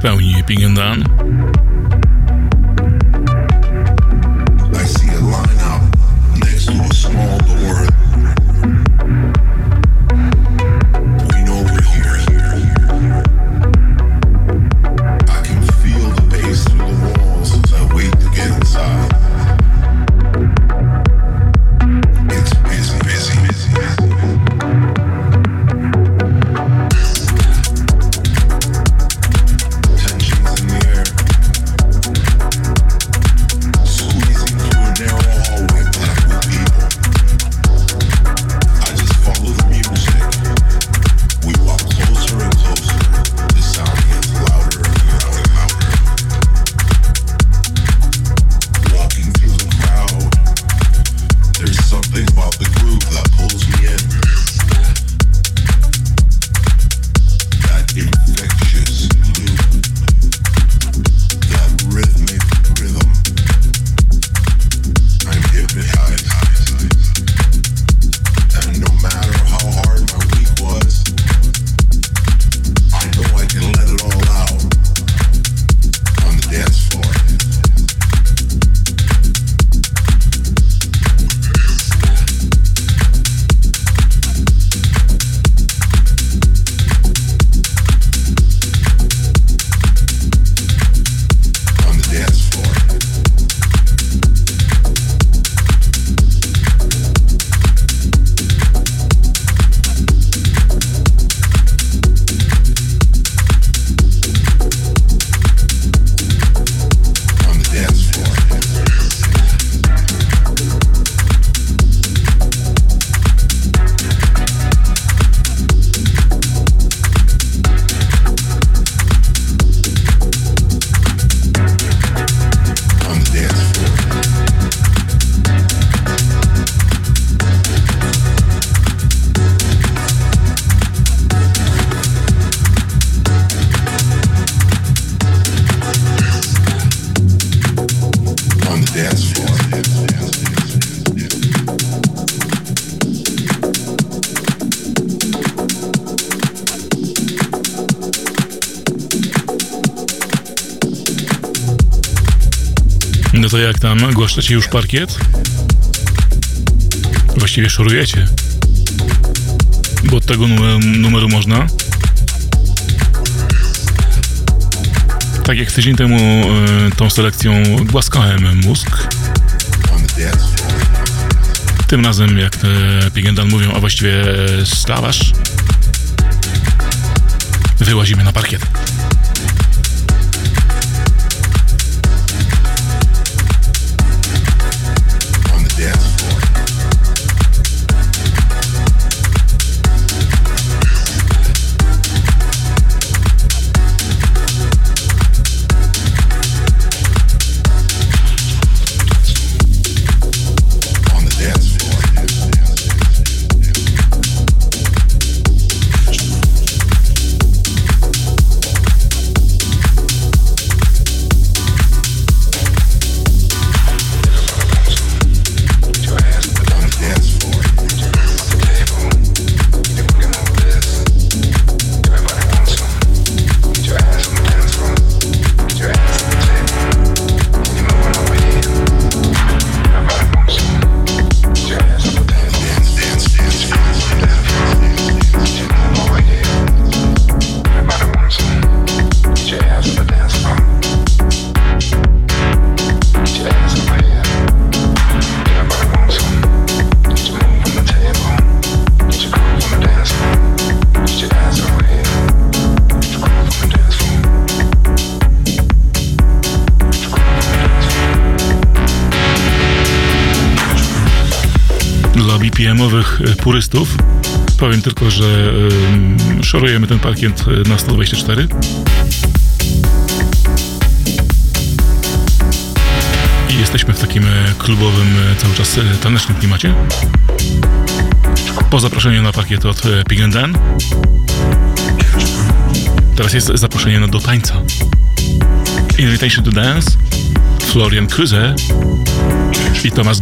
Już w pełni Ping to jak tam? Głaszczecie już parkiet? Właściwie szorujecie. Bo od tego numeru, numeru można. Tak jak tydzień temu y, tą selekcją głaskałem mózg. Tym razem, jak te Pigendan mówią, a właściwie stawasz, wyłazimy na parkiet. Purystów. Powiem tylko, że y, szorujemy ten parkiet na 124. I jesteśmy w takim klubowym, cały czas tanecznym klimacie. Po zaproszeniu na parkiet od Pig Dan. Teraz jest zaproszenie do tańca. Invitation to Dance, Florian Kruse i Thomas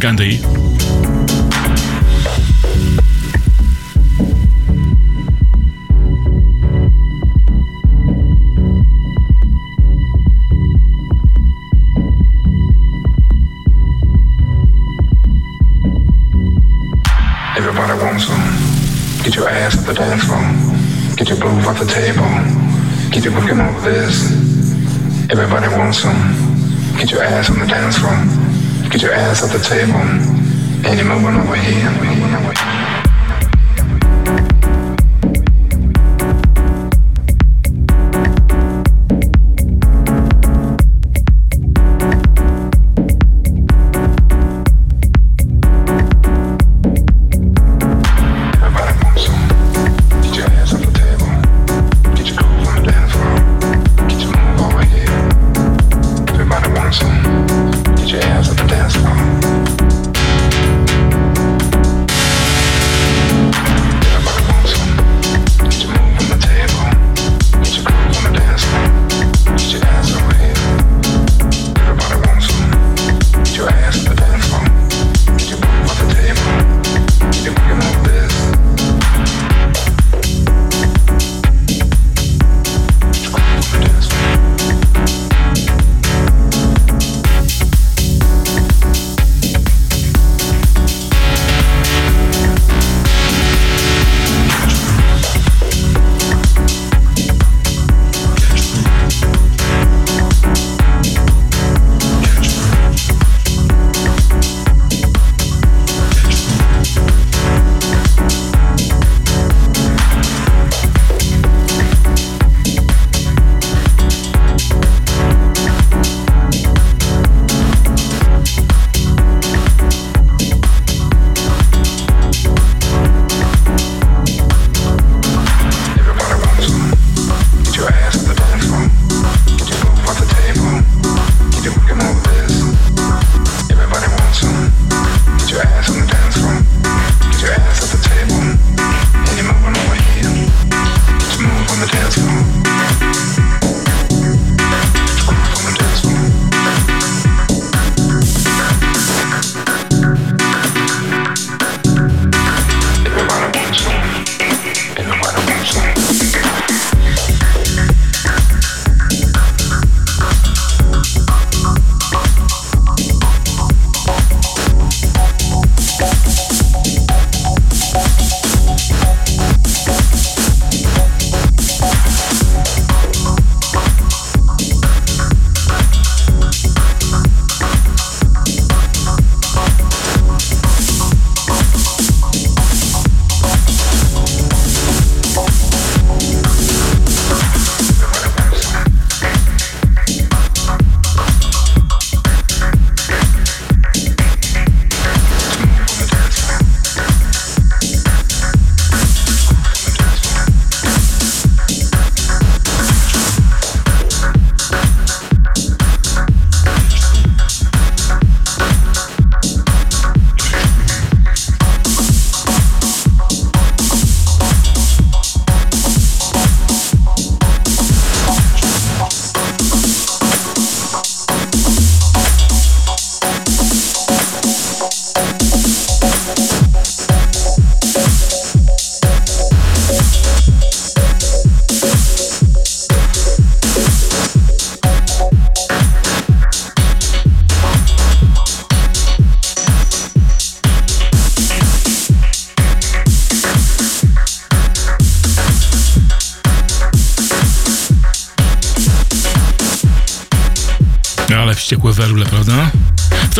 the table. Get you looking over this. Everybody wants them. Get your ass on the dance floor. Get your ass off the table. And you're moving over here, moving over here.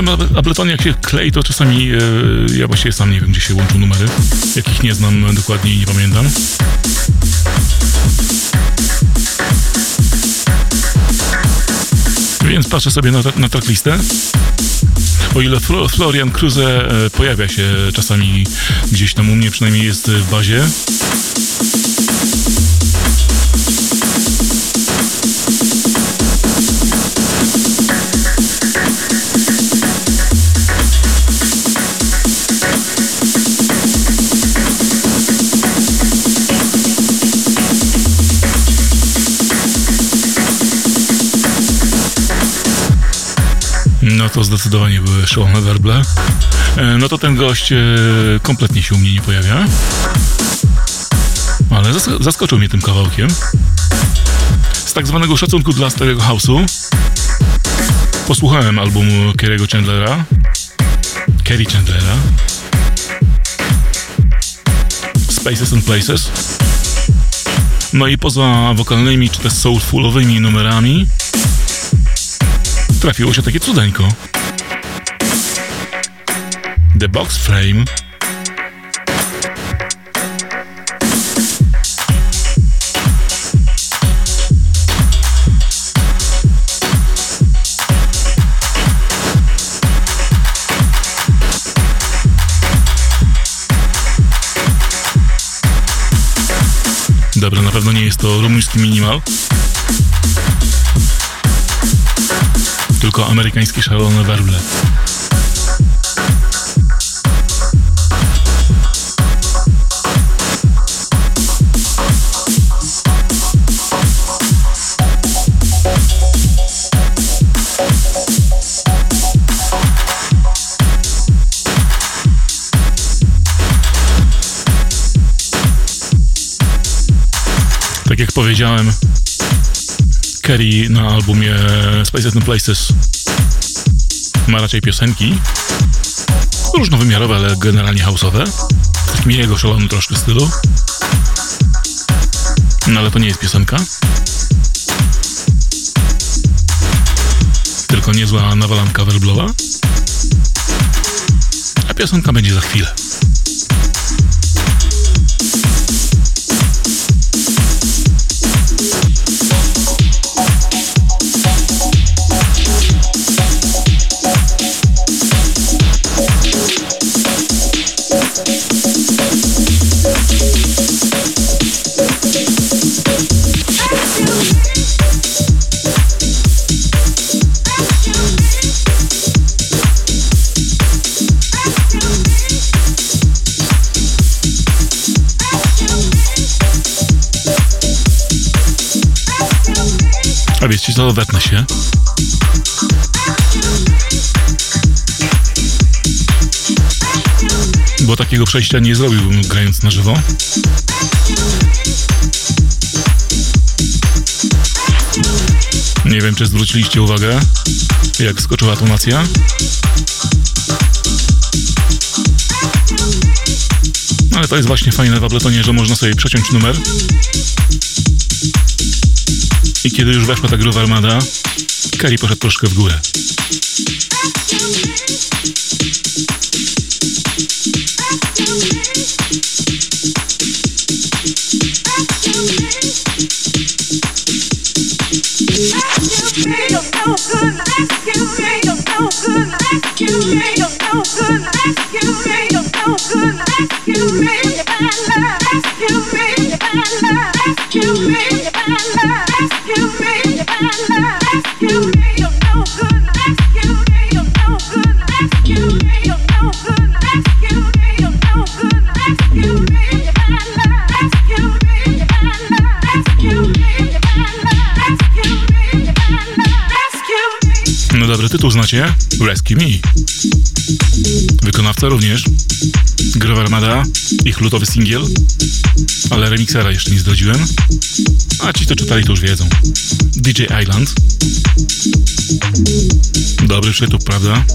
Tym Abletonie jak się klei, to czasami e, ja właściwie sam nie wiem, gdzie się łączą numery, jakich nie znam dokładnie i nie pamiętam. Więc patrzę sobie na, na tracklistę. O ile Florian Cruze e, pojawia się czasami gdzieś tam u mnie, przynajmniej jest w bazie, to zdecydowanie były szalone werble. E, no to ten gość e, kompletnie się u mnie nie pojawia. Ale zaskoczył mnie tym kawałkiem. Z tak zwanego szacunku dla starego house'u posłuchałem albumu Kerry'ego Chandlera. Kerry Chandlera. Spaces and Places. No i poza wokalnymi czy też soulfulowymi numerami trafiło się takie cudeńko. The Box Frame Dobra, na pewno nie jest to rumuński minimal. tylko amerykańskie szalone werble. Jak powiedziałem, Kerry na albumie Spaces and Places ma raczej piosenki różnowymiarowe, ale generalnie house'owe. W takim jego szalonym troszkę stylu. No ale to nie jest piosenka. Tylko niezła nawalanka werblowa. A piosenka będzie za chwilę. Wiecie co, wetnę się. Bo takiego przejścia nie zrobiłbym grając na żywo. Nie wiem, czy zwróciliście uwagę, jak skoczyła tonacja. Ale to jest właśnie fajne w Abletonie, że można sobie przeciąć numer i kiedy już weszła ta gruwa armada, Kari poszedł troszkę w górę. No dobry tytuł znacie? Rescue Me. Wykonawca również. Grover Armada, ich lutowy singiel, ale remixera jeszcze nie zdradziłem. A ci to czytali to już wiedzą. DJ Island. Dobry przytup, prawda?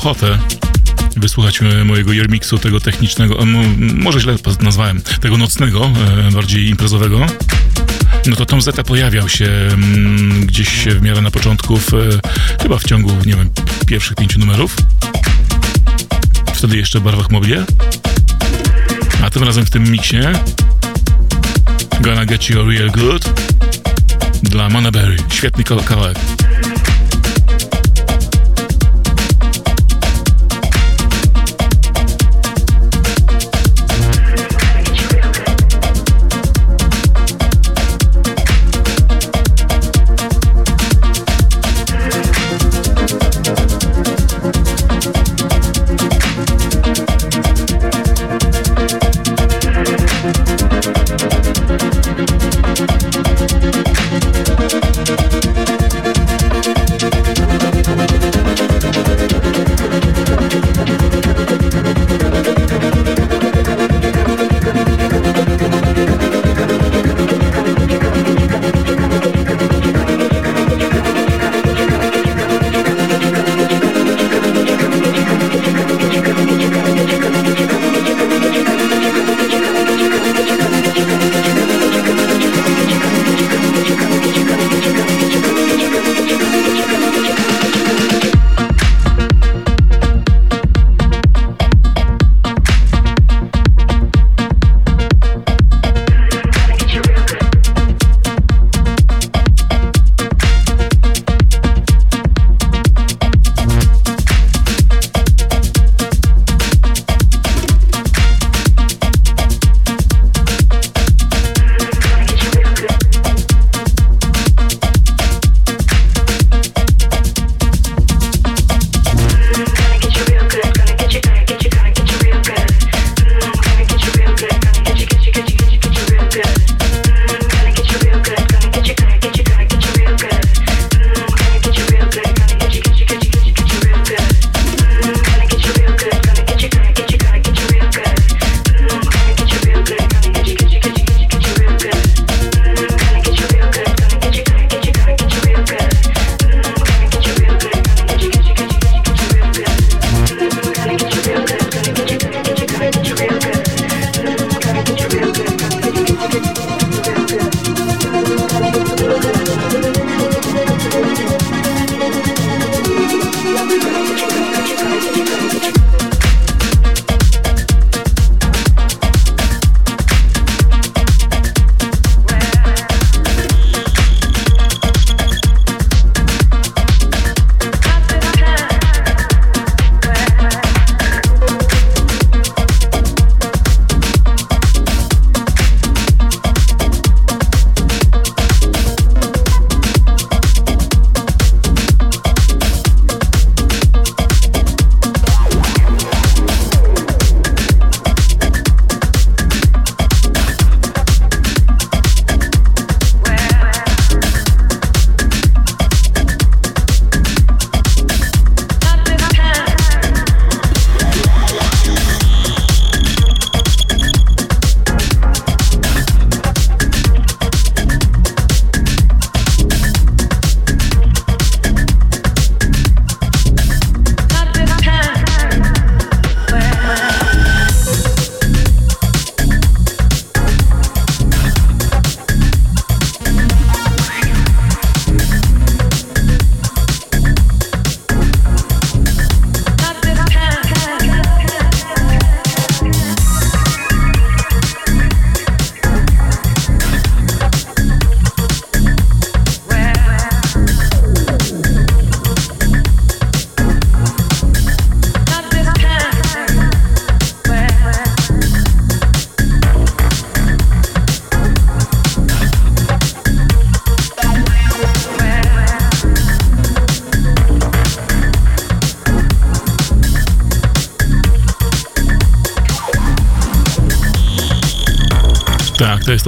Ochotę wysłuchać e, mojego jermiksu, tego technicznego, może źle nazwałem, tego nocnego, e, bardziej imprezowego, no to Tom Zeta pojawiał się gdzieś w miarę na początku, w, e, chyba w ciągu, nie wiem, pierwszych pięciu numerów. Wtedy jeszcze w barwach mobile. A tym razem w tym miksie Gonna Get You Real Good dla Monaberry. Świetny kawałek.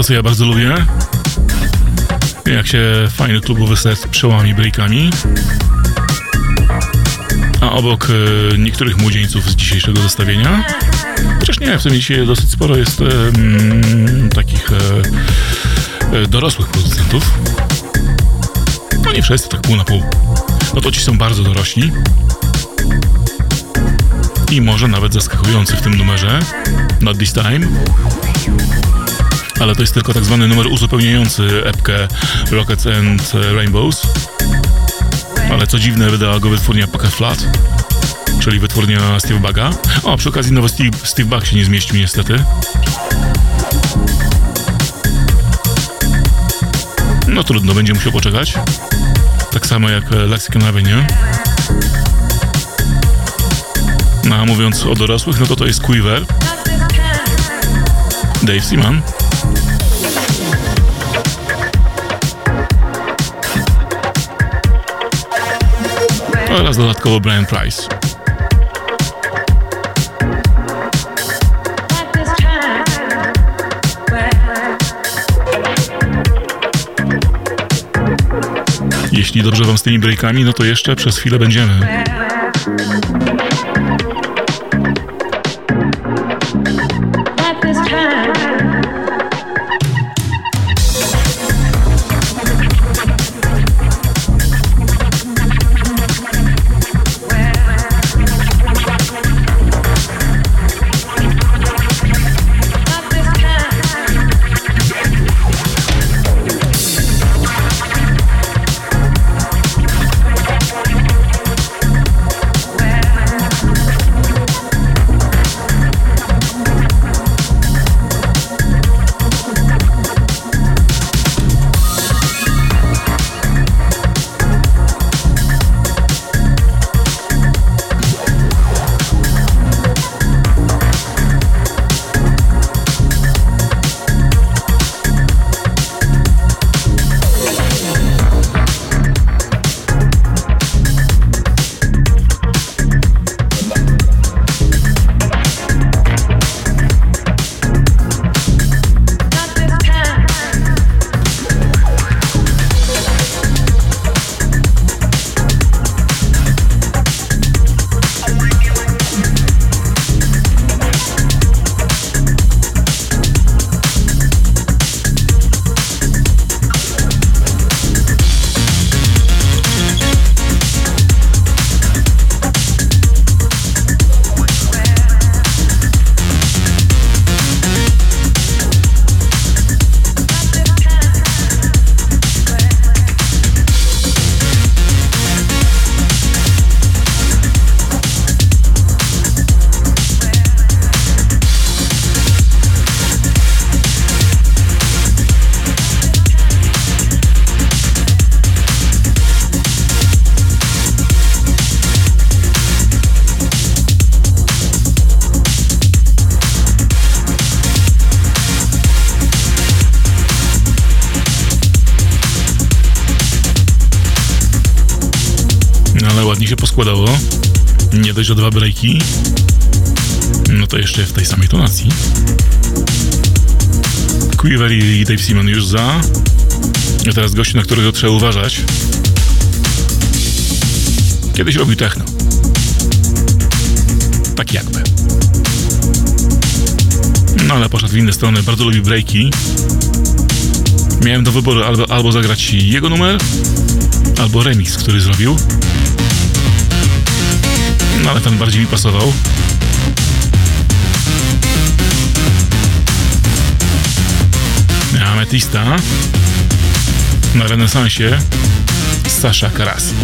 To co ja bardzo lubię. Jak się fajny klubowy set przełami breakami. A obok e, niektórych młodzieńców z dzisiejszego zestawienia, chociaż nie, w tym dzisiaj dosyć sporo jest e, mm, takich e, e, dorosłych producentów. No nie wszyscy, tak pół na pół. No to ci są bardzo dorośli. I może nawet zaskakujący w tym numerze. Not this time ale to jest tylko tak zwany numer uzupełniający epkę Rockets and Rainbows. Ale co dziwne, wydała go wytwórnia Pocket Flat, czyli wytwórnia Steve Bugga. O, przy okazji nowy Steve, Steve Bug się nie zmieścił niestety. No trudno, będzie musiał poczekać. Tak samo jak Lexicon Avenue. No a mówiąc o dorosłych, no to to jest Quiver. Dave Seaman. Oraz dodatkowo Brian Price. Jeśli dobrze wam z tymi breakami, no to jeszcze przez chwilę będziemy. Dość o dwa breaki, no to jeszcze w tej samej tonacji. Quiver i Dave Simon już za. A teraz gościu, na którego trzeba uważać. Kiedyś robił techno. Tak jakby. No ale poszedł w inne strony, bardzo lubi breaki. Miałem do wyboru albo, albo zagrać jego numer, albo remix, który zrobił. No ale ten bardziej mi pasował. Ametista na renesansie Sasha Karasi.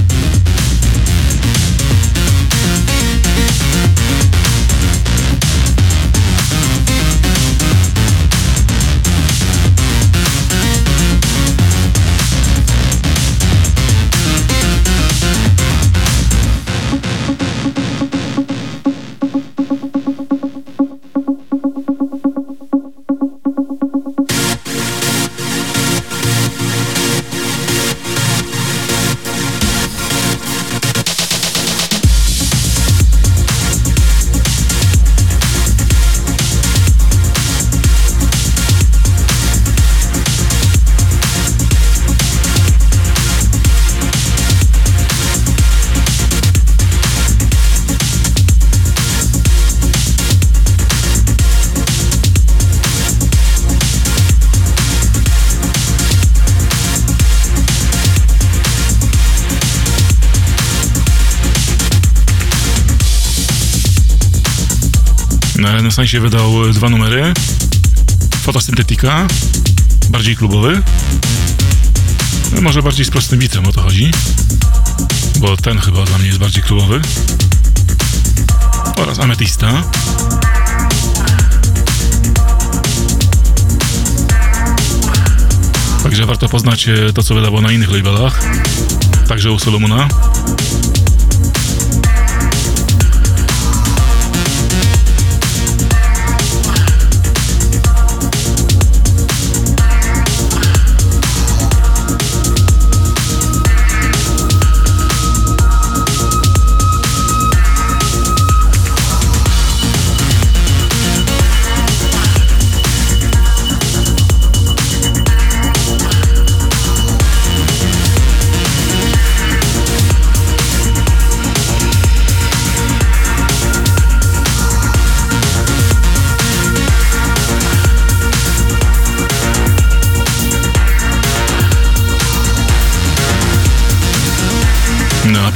Renesansie wydał dwa numery. Fotosyntetika, bardziej klubowy. No, może bardziej z prostym bitem o to chodzi. Bo ten chyba dla mnie jest bardziej klubowy. Oraz Ametista. Także warto poznać e, to, co wydało na innych labelach. Także u Solomona.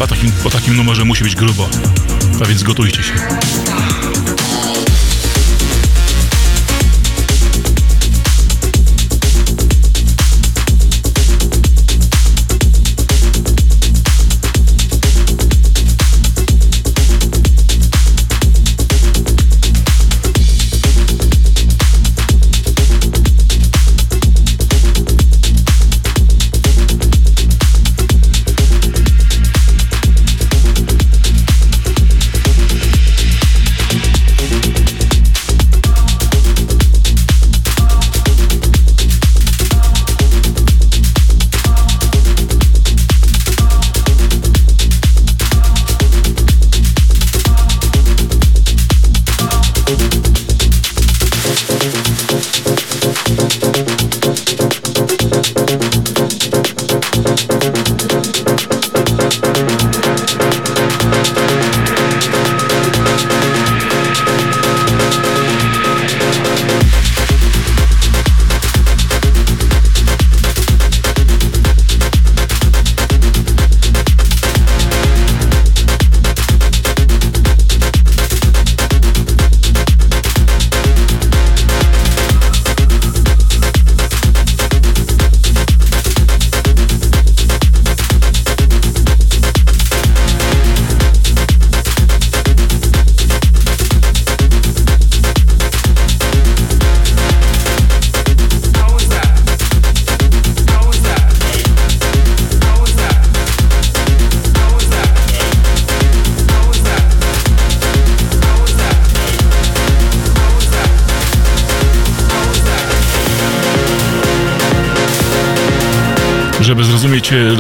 Takim, po takim numerze musi być grubo. A więc gotujcie się.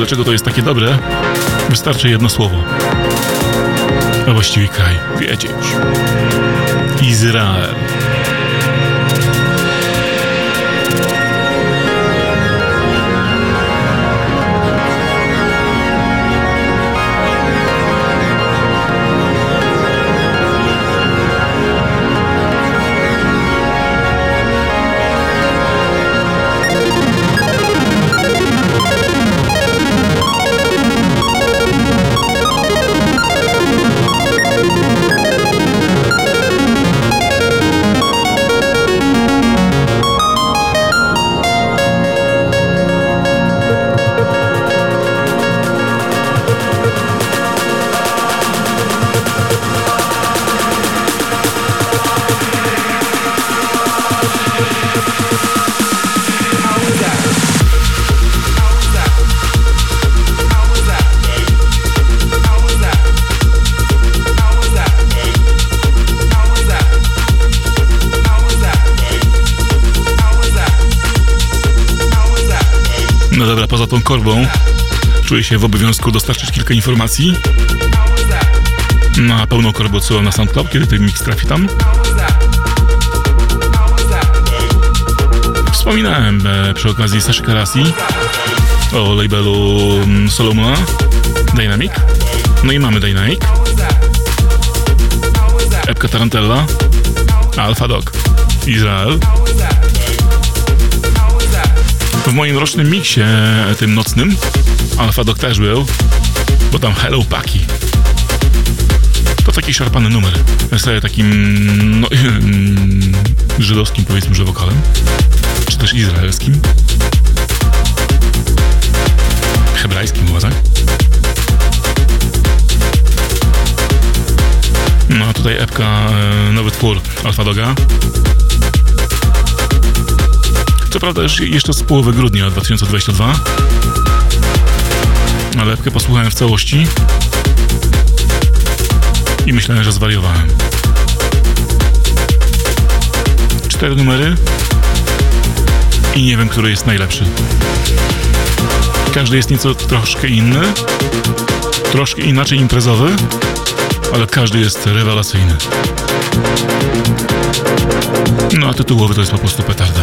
Dlaczego to jest takie dobre, wystarczy jedno słowo. A właściwie kraj. Wiedzieć. Izrael. Tą korbą czuję się w obowiązku dostarczyć kilka informacji na pełną korbę odsyłam na SoundCloud, kiedy ten mix trafi tam. Wspominałem e, przy okazji Saszy Karasi o labelu mm, Solomona Dynamic. No i mamy Dynamic. Epka Tarantella, Alpha Dog, Izrael. W moim rocznym miksie, e, tym nocnym, Alpha Dog też był, bo tam Hello Paki. To taki szarpany numer. Z takim no, żydowskim powiedzmy, że wokalem. Czy też izraelskim. Hebrajskim chyba, tak? No a tutaj epka, e, nowy twór Alfa Doga. Co prawda już jeszcze z połowy grudnia 2022, ale epkę posłuchałem w całości i myślałem, że zwariowałem. Cztery numery i nie wiem, który jest najlepszy. Każdy jest nieco troszkę inny, troszkę inaczej imprezowy, ale każdy jest rewelacyjny. No a tytułowy to jest po prostu petarda.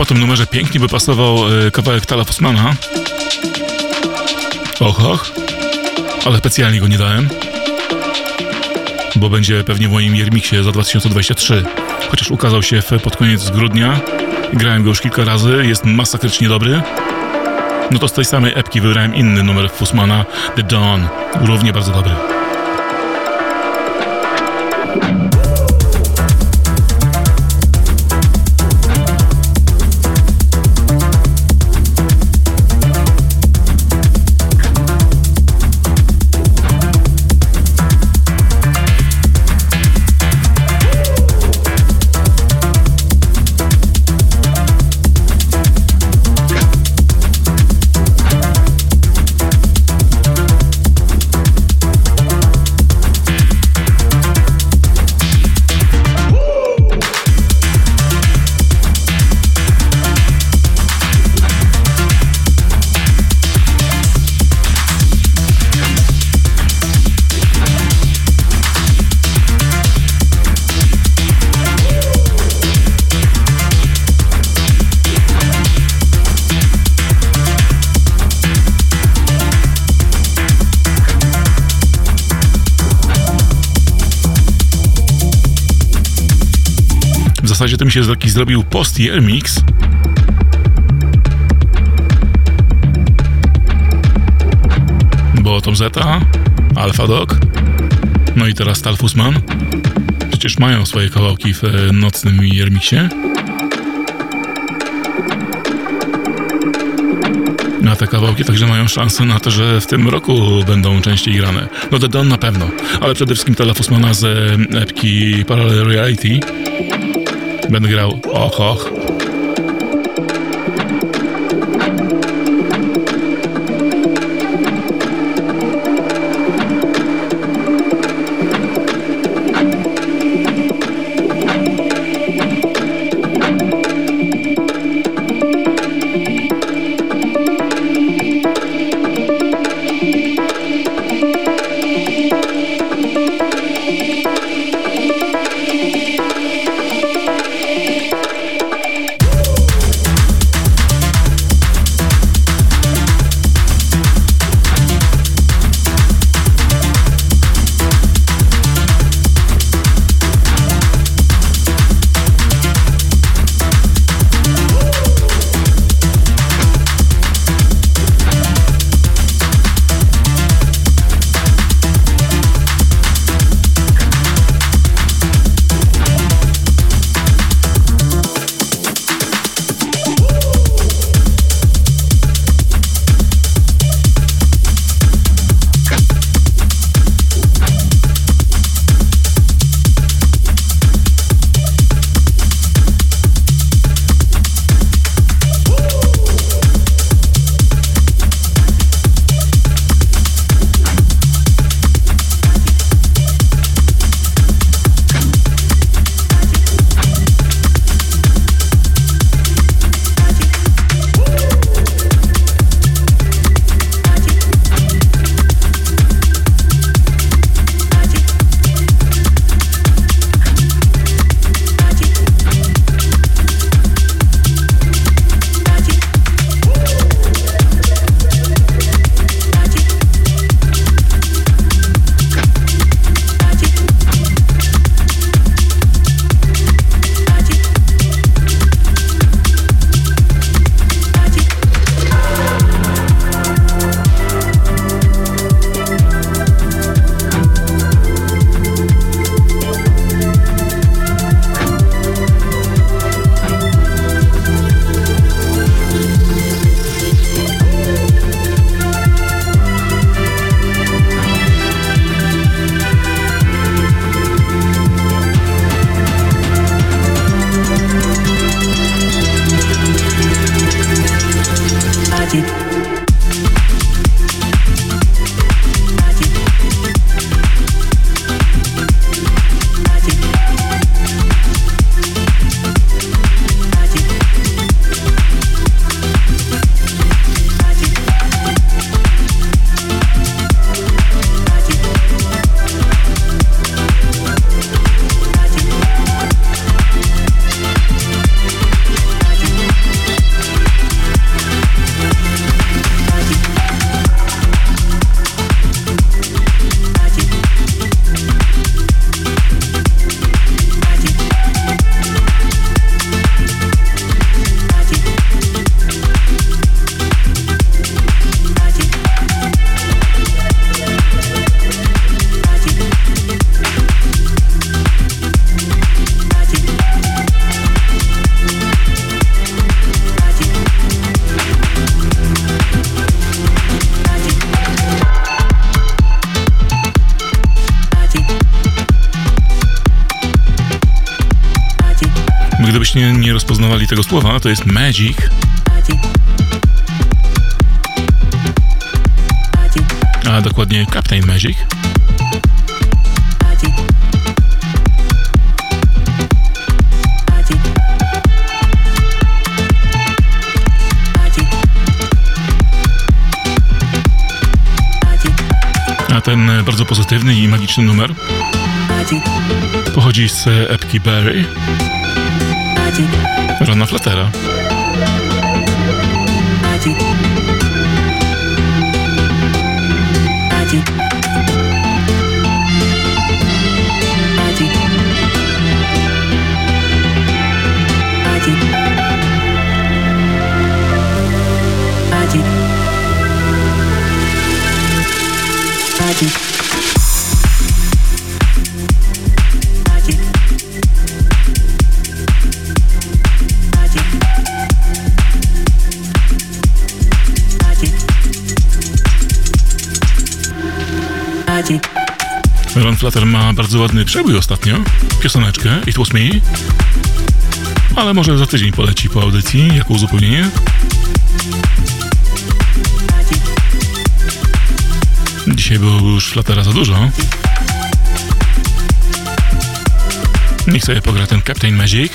Po tym numerze pięknie by pasował e, kawałek Tala Fussmana. Och, och. Ale specjalnie go nie dałem. Bo będzie pewnie w moim Jermiksie za 2023. Chociaż ukazał się pod koniec grudnia. Grałem go już kilka razy. Jest masakrycznie dobry. No to z tej samej epki wybrałem inny numer Fussmana, The Dawn. Równie bardzo dobry. Mi się taki zrobił post year mix. Tom Zeta, Alpha Dog, no i teraz Talfusman. Przecież mają swoje kawałki w e, nocnym Jermiksie. Na te kawałki także mają szansę na to, że w tym roku będą częściej grane. No The Dawn na pewno, ale przede wszystkim Talafusmana z e, epki Parallel Reality. Będę grał och, och. Nie rozpoznawali tego słowa, to jest magic. A dokładnie Captain Magic. A ten bardzo pozytywny i magiczny numer pochodzi z epki Barry Rona Flattera. Ron Flatter ma bardzo ładny przebój ostatnio, pioseneczkę It Was Me, ale może za tydzień poleci po audycji jako uzupełnienie. Dzisiaj było już Flattera za dużo. Niech sobie pogra ten Captain Magic.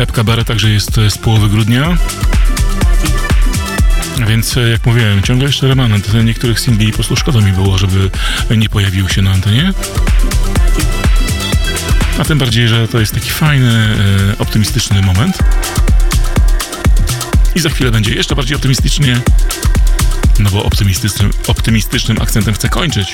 Epka Bare także jest z połowy grudnia. Więc jak mówiłem, ciągle jeszcze remanent niektórych singli po prostu szkoda mi było, żeby nie pojawił się na antenie. A tym bardziej, że to jest taki fajny, optymistyczny moment. I za chwilę będzie jeszcze bardziej optymistycznie, no bo optymistycznym, optymistycznym akcentem chcę kończyć.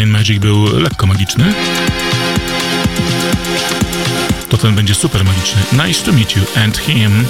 Captain Magic był lekko magiczny, to ten będzie super magiczny. Nice to meet you and him.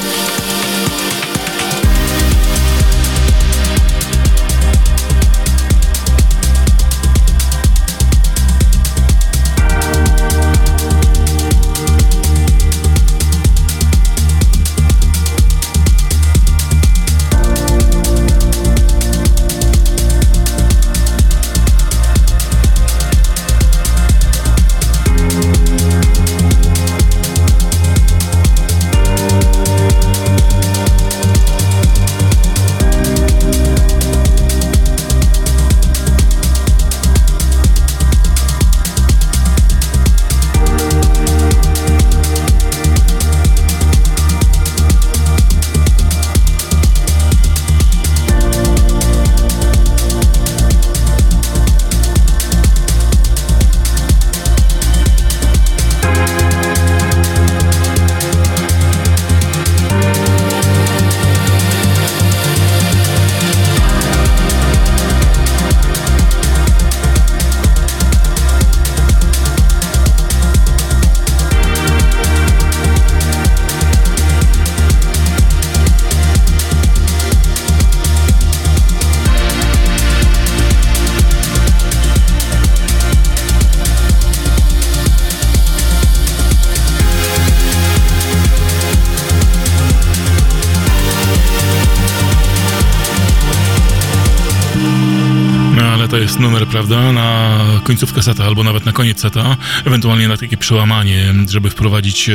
Numer, prawda, na końcówkę seta albo nawet na koniec seta, ewentualnie na takie przełamanie, żeby wprowadzić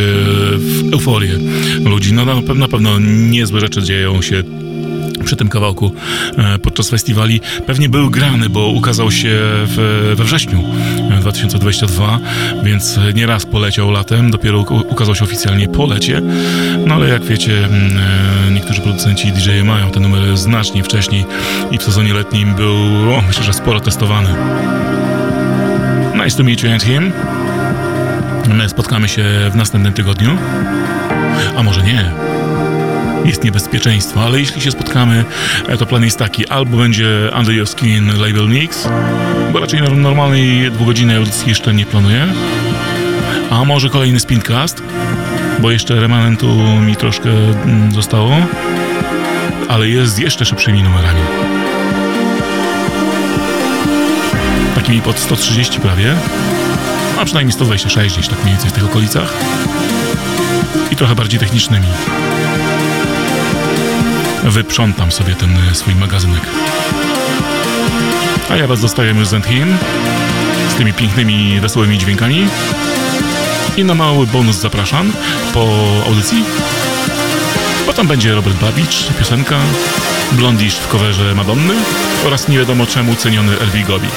w euforię ludzi. No na, na pewno niezłe rzeczy dzieją się przy tym kawałku e, podczas festiwali. Pewnie był grany, bo ukazał się w, we wrześniu 2022, więc nieraz poleciał latem, dopiero ukazał się oficjalnie po lecie. No ale jak wiecie, mm, e, niektórzy producenci DJ mają te numery znacznie wcześniej i w sezonie letnim był, o, myślę, że sporo testowany. Nice to meet you and him. My spotkamy się w następnym tygodniu. A może nie? Jest niebezpieczeństwo, ale jeśli się spotkamy, e, to plan jest taki, albo będzie Under Your Skin Label Mix, bo raczej normalnej dwugodzinnej audycji jeszcze nie planuję, a może kolejny Spincast, bo jeszcze remanentu mi troszkę mm, zostało, ale jest z jeszcze szybszymi numerami. Takimi pod 130 prawie, a przynajmniej 126 gdzieś tak mniej więcej w tych okolicach. I trochę bardziej technicznymi wyprzątam sobie ten e, swój magazynek. A ja was zostawiam już z Endhim z tymi pięknymi, wesołymi dźwiękami. I na mały bonus zapraszam po audycji. Bo tam będzie Robert Babicz, piosenka, Blondisz w coverze Madonny oraz nie wiadomo czemu ceniony Elwi Gobi.